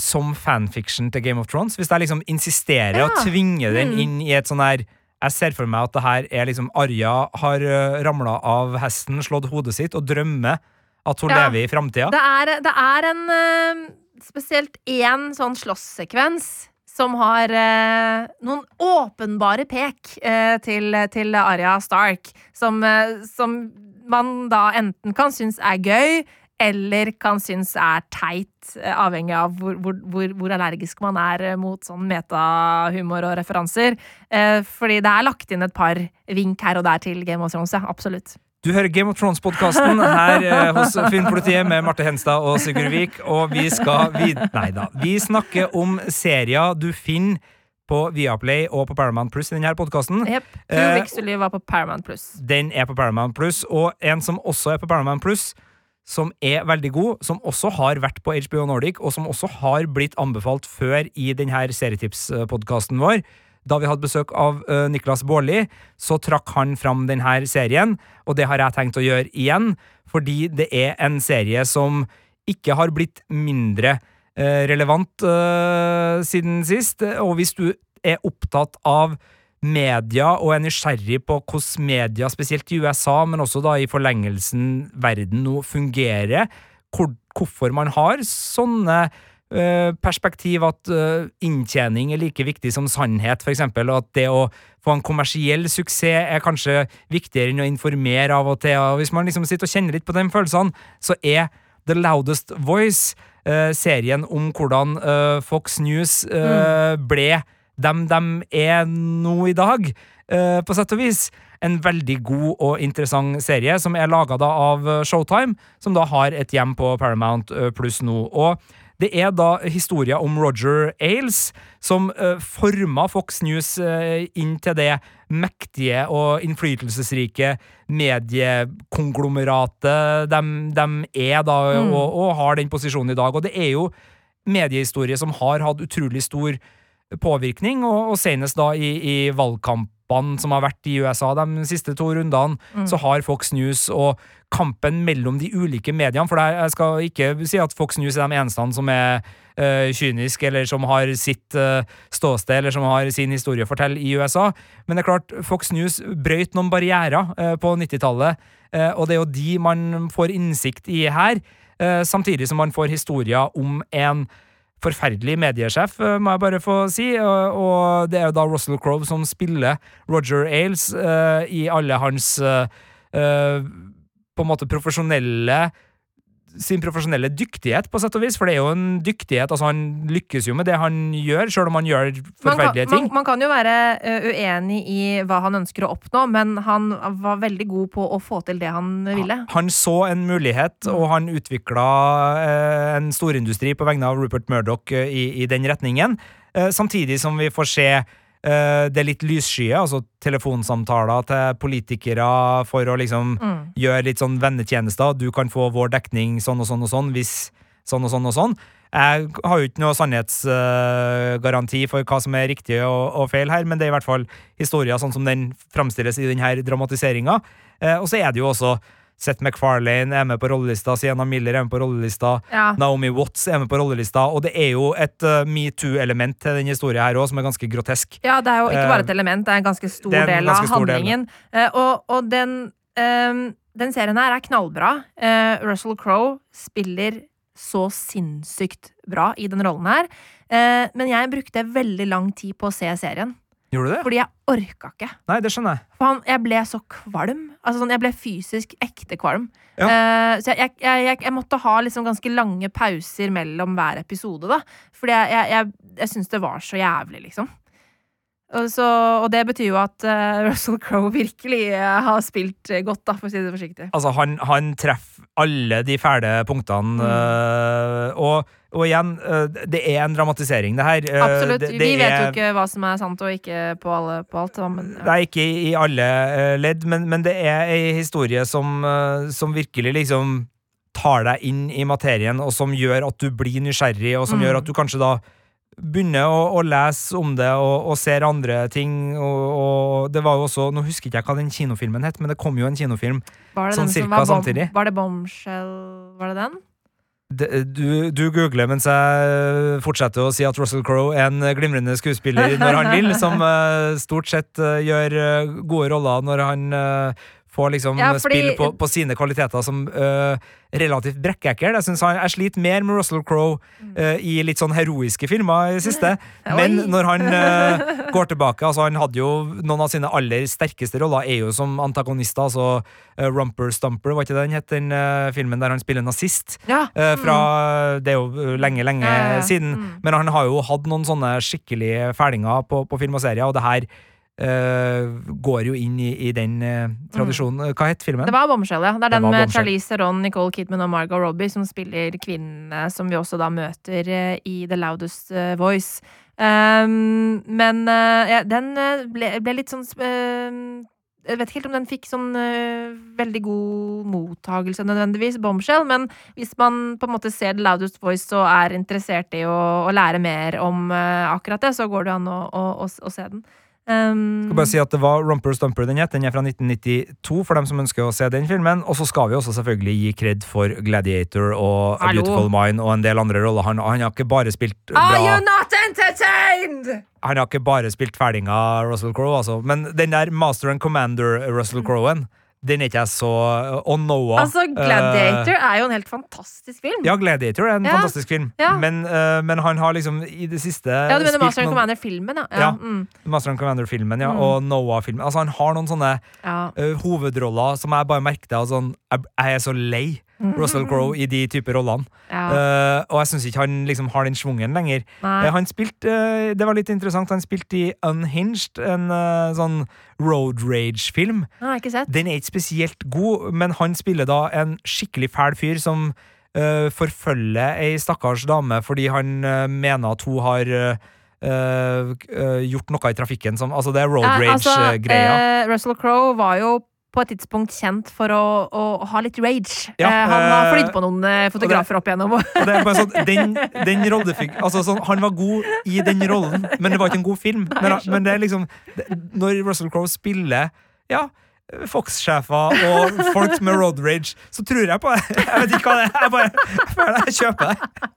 som fanfiction til Game of Thrones? Hvis jeg liksom insisterer Ja. og tvinger den Mm. inn i et sånn her Jeg ser for meg at det her er liksom Arja har uh, ramla av hesten, slått hodet sitt og drømmer at hun Ja. lever i framtida. Det det er en eh, Spesielt én sånn slåsssekvens som har eh, noen åpenbare pek eh, til, til Arya Stark, som, eh, som man da enten kan synes er gøy, eller kan synes er teit, eh, avhengig av hvor, hvor, hvor, allergisk man er eh, mot sånn metahumor og referanser. Eh, fordi det er lagt inn et par vink her og der til Game of Thrones, ja. Absolutt. Du hører Game of Thrones-podkasten her eh, hos Filmpolitiet med Marte Henstad og Sigurd Vik, og vi skal vid Nei da. Vi snakker om serier du finner på Viaplay og på Paramount Plus i denne podkasten. Yep. Two Eh, var på Paramount Plus. Den er på Paramount Plus, og en som også er på Paramount Plus, som er veldig god, som også har vært på HBO Nordic, og som også har blitt anbefalt før i denne serietipspodkasten vår. Da vi hadde besøk av uh, Niklas Baarli, så trakk han fram denne serien, og det har jeg tenkt å gjøre igjen, fordi det er en serie som ikke har blitt mindre uh, relevant uh, siden sist, og hvis du er opptatt av media og er nysgjerrig på hvordan media, spesielt i USA, men også da i forlengelsen verden nå fungerer, hvor, hvorfor man har sånne eh, perspektiv at eh, inntjening er like viktig som sannhet, for eksempel, og at det å få en kommersiell suksess er kanskje viktigere enn å informere av og til. Og hvis man liksom sitter og kjenner litt på de følelsene, så er The Loudest Voice, eh, serien om hvordan Fox News ble ble dem de er nå i dag, eh, på sett og vis. En veldig god og interessant serie som er laga av eh, Showtime, som da har et hjem på Paramount eh, pluss nå. Og det er da historien om Roger Ailes, som uh, forma Fox News uh, inn til det mektige og innflytelsesrike mediekonglomeratet de, de er da, mm. og, og, har den posisjonen i dag. Og det er jo mediehistorie som har hatt utrolig stor påvirkning, og, og senest da i, i valgkamp som har vært i USA de siste to rundene, mm. så har Fox News og kampen mellom de ulike mediene For jeg skal ikke si at Fox News er de eneste som er øh, kynisk, eller som har sitt øh, ståsted, eller som har sin historie å fortelle i USA. Men det er klart, Fox News brøyt noen barrierer øh, på 90-tallet, og det er jo de man får innsikt i her, samtidig som man får historier om en forferdelig mediesjef, eh, må jeg bare få si. Og det er jo da Russell Crowe som spiller Roger Ailes uh, i alle hans uh, på en måte profesjonelle sin profesjonelle dyktighet, på sett og vis. For det er jo en dyktighet. altså Han lykkes jo med det han gjør, sjøl om han gjør forferdelige ting. Man, man, kan jo være uenig i hva han ønsker å oppnå, men han var veldig god på å få til det han ville. Han så en mulighet, mm. og han utvikla eh, en storindustri på vegne av Rupert Murdoch eh, i, i den retningen. Eh, samtidig som vi får se Eh, det er litt lysskye, altså telefonsamtaler til politikere for å liksom mm. gjøre litt sånn vennetjenester. Du kan få vår dekning sånn og sånn og sånn hvis sånn og sånn og sånn. Jeg har jo ikke noe sannhetsgaranti for hva som er riktig og, og, feil her, men det er i hvert fall historier sånn som den framstilles i denne dramatiseringa. Uh, og så er det jo også Seth MacFarlane er med på rollelista, Sienna Miller er med på rollelista, ja. Naomi Watts er med på rollelista, og det er jo et uh, metoo-element til denne historien her òg, som er ganske grotesk. Ja, det er jo ikke bare et eh, element, det er en ganske stor en del ganske av handlingen. Del. Uh, og, og den, um, den, serien her er knallbra. Uh, Russell Crowe spiller så sinnssykt bra i den rollen her. men jeg brukte veldig lang tid på å se serien. Gjorde du det? Fordi jeg orka ikke. Nei, det skjønner Jeg han, jeg ble så kvalm. Altså sånn, Jeg ble fysisk ekte kvalm. Ja. Uh, så jeg, jeg, jeg, jeg, måtte ha liksom ganske lange pauser mellom hver episode. da Fordi jeg, jeg, jeg syns det var så jævlig, liksom. Så, og det betyr jo at uh, Russell Crowe virkelig uh, har spilt godt, da, for å si det forsiktig. Altså, han, han treffer alle de fæle punktene, mm. og og igjen, eh, det er en dramatisering, det her. Eh, Absolutt. Det, det vi vet er, jo ikke hva som er sant og ikke på, alle, på alt. Men, ja. Det er ikke i alle eh, ledd, men, men det er ei historie som, som, virkelig liksom tar deg inn i materien, og som gjør at du blir nysgjerrig, og som mm. gjør at du kanskje da begynner å, å lese om det og, og ser andre ting. Og, og, det var jo også Nå husker ikke jeg hva den kinofilmen het, men det kom jo en kinofilm sånn cirka samtidig. Var det Bombshell? Var det den? du, du, googler mens jeg fortsetter å si at Russell Crowe er en glimrende skuespiller når han vil, som uh, stort sett uh, gjør uh, gode roller når han får liksom ja, fordi... spille på, på, sine kvaliteter som relativt brekkekkel. Jeg, synes han, jeg sliter mer med Russell Crowe uh, i litt sånn heroiske filmer i det siste. Men når han uh, går tilbake altså Han hadde jo noen av sine aller sterkeste roller er jo som antagonister. Altså uh, Rumper Stumper, var ikke det den het? Den filmen der han spiller nazist. Ja. fra mm. Det er jo lenge, lenge siden. Mm. Men han har jo hatt noen sånne skikkelige fælinger på, på film og serier, og det her Uh, går jo inn i, i den uh, tradisjonen. Hva het filmen? Det var Bombshell, ja. Det er den med Charlize Theron, Nicole Kidman og Margot Robbie som spiller kvinnene som vi også da møter uh, i The Loudest Voice. Um, men ja, den ble, ble, litt sånn jeg vet ikke helt om den fikk sånn veldig god mottagelse nødvendigvis, Bombshell, men hvis man på en måte ser The Loudest Voice og er interessert i å, å lære mer om akkurat det, så går det an å, å, å se den. Um, skal bare si at Det var Romper Stumper den het. Den er fra 1992 for dem som ønsker å se den filmen. Og så skal vi også selvfølgelig gi kred for Gladiator og A Beautiful Mind og en del andre roller. Han, han, har ikke bare spilt bra Are you not entertained? Han har ikke bare spilt ferdinger Russell Crowe, altså. Men den der Master and Commander Russell Crowen den er ikke jeg så Og Noah Altså, Gladiator uh, er jo en helt fantastisk film. Ja, Gladiator er en ja. fantastisk film, ja. men, uh, men, han har liksom i det siste Ja, du mener Master and Commander-filmen, ja. ja. Mm. Master and Commander-filmen, ja, mm. og Noah-filmen. Altså, han har noen sånne uh, hovedroller som jeg bare merket av sånn jeg, jeg er så lei Russell Crowe i de typer rollene. Ja. Uh, og jeg syns ikke han liksom har den schwungen lenger. Uh, han spilte uh, Det var litt interessant, han spilte i Unhinged, en sånn road rage-film. Den er ikke spesielt god, men han spiller da en skikkelig fæl fyr som forfølger ei stakkars dame fordi han mener at hun har gjort noe i trafikken som Altså, det er road altså, rage-greia. eh, Russell Crowe var jo på et tidspunkt kjent for å, å ha litt rage. Ja, eh, han har eh, flydd på noen fotografer fotografer opp igjennom. Og det er bare sånn, den, den. Altså, sånn, han var god i den rollen, men det var ikke en god film. Men, men det er liksom Når Russell Crowe spiller Ja, Fox-sjefer og folk med road rage, så tror jeg på det. Jeg vet ikke hva det er. Jeg bare jeg føler jeg kjøper det.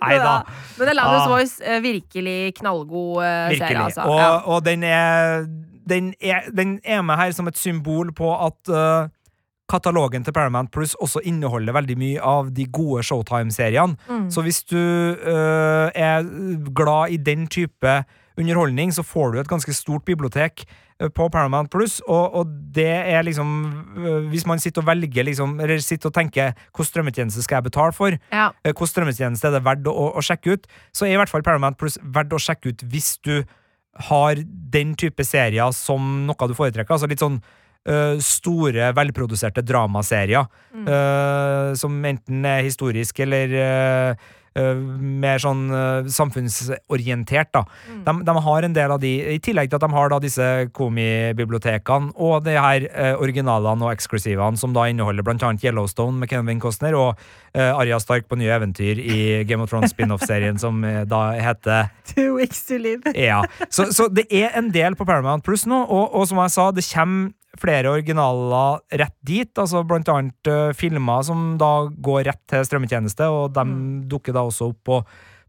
Nei da. Men Aladdin's Ah. Voice, eh, virkelig knallgod eh, Virkelig. serie, altså. Og, Ja. og den, er, den, er, den er med her som et symbol på at uh, katalogen til Paramount Plus også inneholder veldig mye av de gode Showtime-seriene. Mm. Så hvis du uh, er glad i den type underholdning, så får du et ganske stort bibliotek uh, på Paramount Plus, og, og det er liksom Hvis man sitter og velger liksom, eller sitter og tenker hvilken strømmetjeneste skal jeg betale for, Ja. eh, hvilken strømmetjeneste er det verdt å, å sjekke ut, så er i hvert fall Paramount Plus verdt å sjekke ut hvis du har den type serier som noe du foretrekker. Altså litt sånn uh, store, velproduserte dramaserier. Mm. uh, som enten er historiske eller eh, mer sånn eh, samfunnsorientert, da. Mm. De, de har en del av de, i tillegg til at de har da disse komibibliotekene og de her eh, originalene og eksklusivene, som da inneholder blant annet Yellowstone med Kevin Costner og uh, Arja Stark på nye eventyr i Game of Thrones spin-off-serien som eh, da heter Two weeks to live. ja. Så, så det er en del på Paramount Plus nå, og, og som jeg sa, det kommer flere originaler rett dit. Altså blant annet uh, filmer som da går rett til strømmetjeneste, og de dukker da også opp på,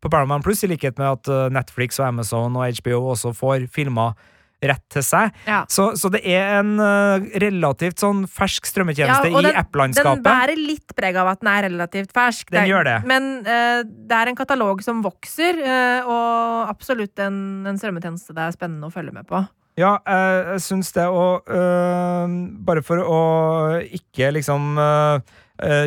på Paramount Plus, i likhet med at uh, Netflix og Amazon og HBO også får filmer rett til seg. Ja. Så, så det er en uh, relativt sånn fersk strømmetjeneste Ja, og i den- Den app-landskapet. bærer litt preg av at den er relativt fersk. Den er- gjør det. Men det er en katalog som vokser, og absolutt en, en strømmetjeneste det er spennende å følge med på. Ja, jeg, jeg syns det, og øh, bare for å ikke liksom øh,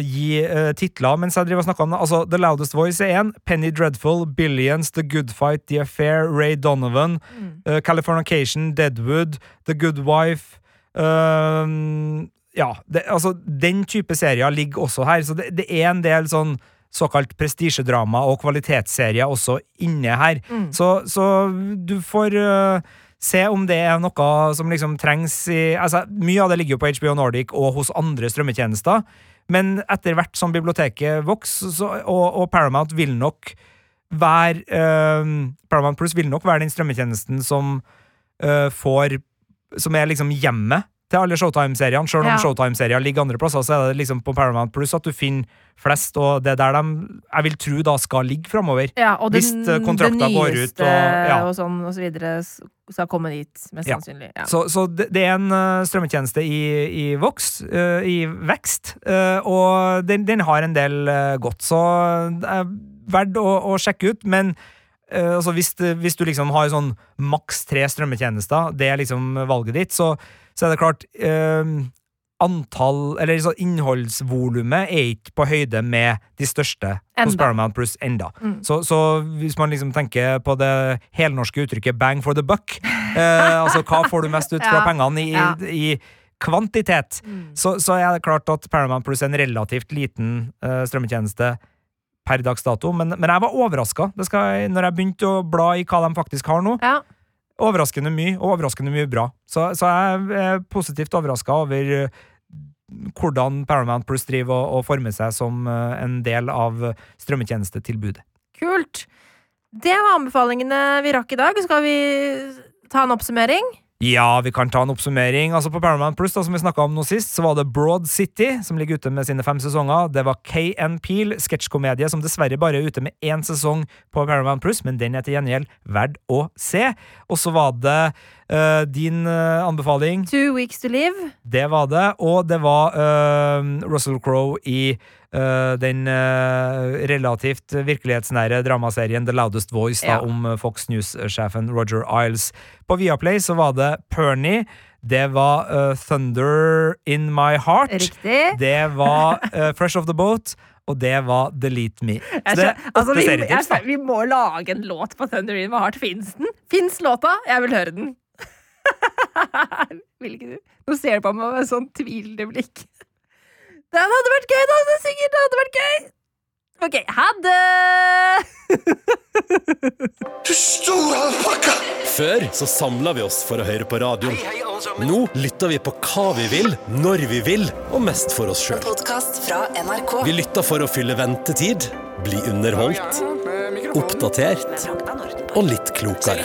gi øh, titler mens jeg driver og snakker om det. Altså, The Loudest Voice er én. Penny Dreadful, Billions, The Good Fight, The Affair, Ray Donovan, øh, Californication, Deadwood, The Good Wife Ja, det, altså, den type serier ligger også her, så det, det er en del sånn såkalt prestisjedrama og kvalitetsserier også inne her. Mm. Så, så du får øh, se om det er noe som liksom trengs i altså, Mye av det ligger jo på HBO Nordic og hos andre strømmetjenester, men etter hvert som biblioteket vokser, så, og, og Paramount vil nok være øh, Paramount Plus vil nok være den strømmetjenesten som øh, får Som er liksom hjemmet til alle Showtime-seriene. Selv om Ja. Showtime-serier ligger andre plasser, så er det liksom på Paramount Plus at du finner flest, og det er der de jeg vil tro da skal ligge framover. Ja, og Hvis, den, eh, kontrakta det går ut, og- ja. og sånn og så videre skal komme dit, mest Ja. sannsynlig. Ja. Så, så det, er en uh, strømmetjeneste i, i voks, uh, i vekst, uh, og den, den har en del godt, så det er verdt å, å sjekke ut, men altså hvis, hvis du liksom har sånn maks tre strømmetjenester, det er liksom valget ditt, så, så er det klart antall, eller så innholdsvolumet er ikke på høyde med de største hos Paramount Plus enda. Mm. Så, så hvis man liksom tenker på det helnorske uttrykket 'bang for the buck', eh, altså hva får du mest ut fra Ja. pengene i, Ja. i kvantitet, Mm. så, så er det klart at Paramount Plus er en relativt liten eh, strømmetjeneste per dags dato, men, men jeg var overraska når jeg begynte å bla i hva de faktisk har nå. Ja. Overraskende mye, og overraskende mye bra. Så, så jeg er positivt overraska over hvordan Paramount Plus driver og, og former seg som eh, en del av strømmetjenestetilbudet. Kult. Det var anbefalingene vi rakk i dag. Skal vi ta en oppsummering? Ja, vi kan ta en oppsummering. Altså På Paramount Plus, da, som vi om nå sist, så var det Broad City, som ligger ute med sine fem sesonger. Det var KN Peel, sketsjkomedie, som dessverre bare er ute med én sesong på Paramount Plus, men den er til gjengjeld verdt å se. Og så var det eh, din uh, anbefaling. Two Weeks to Live. Det var det. Og det var uh, Russell Crowe i den relativt virkelighetsnære dramaserien The Loudest Voice, da, Ja. om Fox News-sjefen Roger Iles. På Viaplay så var det Pernie. Det var Thunder In My Heart. Riktig. Det var Fresh Off The Boat. Og det var Delete Me. Det altså, vi, jeg, vi må lage en låt på Thunder in my heart. Fins den? Fins låta? Jeg vil høre den. vil ikke du? Nå ser du på meg med en sånn tvilende blikk. Den hadde vært gøy, da! Det er sikkert det hadde vært gøy! Ok, ha det! Du store alpakka! Før så samla vi oss for å høre på radio. Nå lytter vi på hva vi vil, når vi vil, og mest for oss sjøl. Podkast fra NRK. Vi lytter for å fylle ventetid, bli underholdt, oppdatert og litt klokere.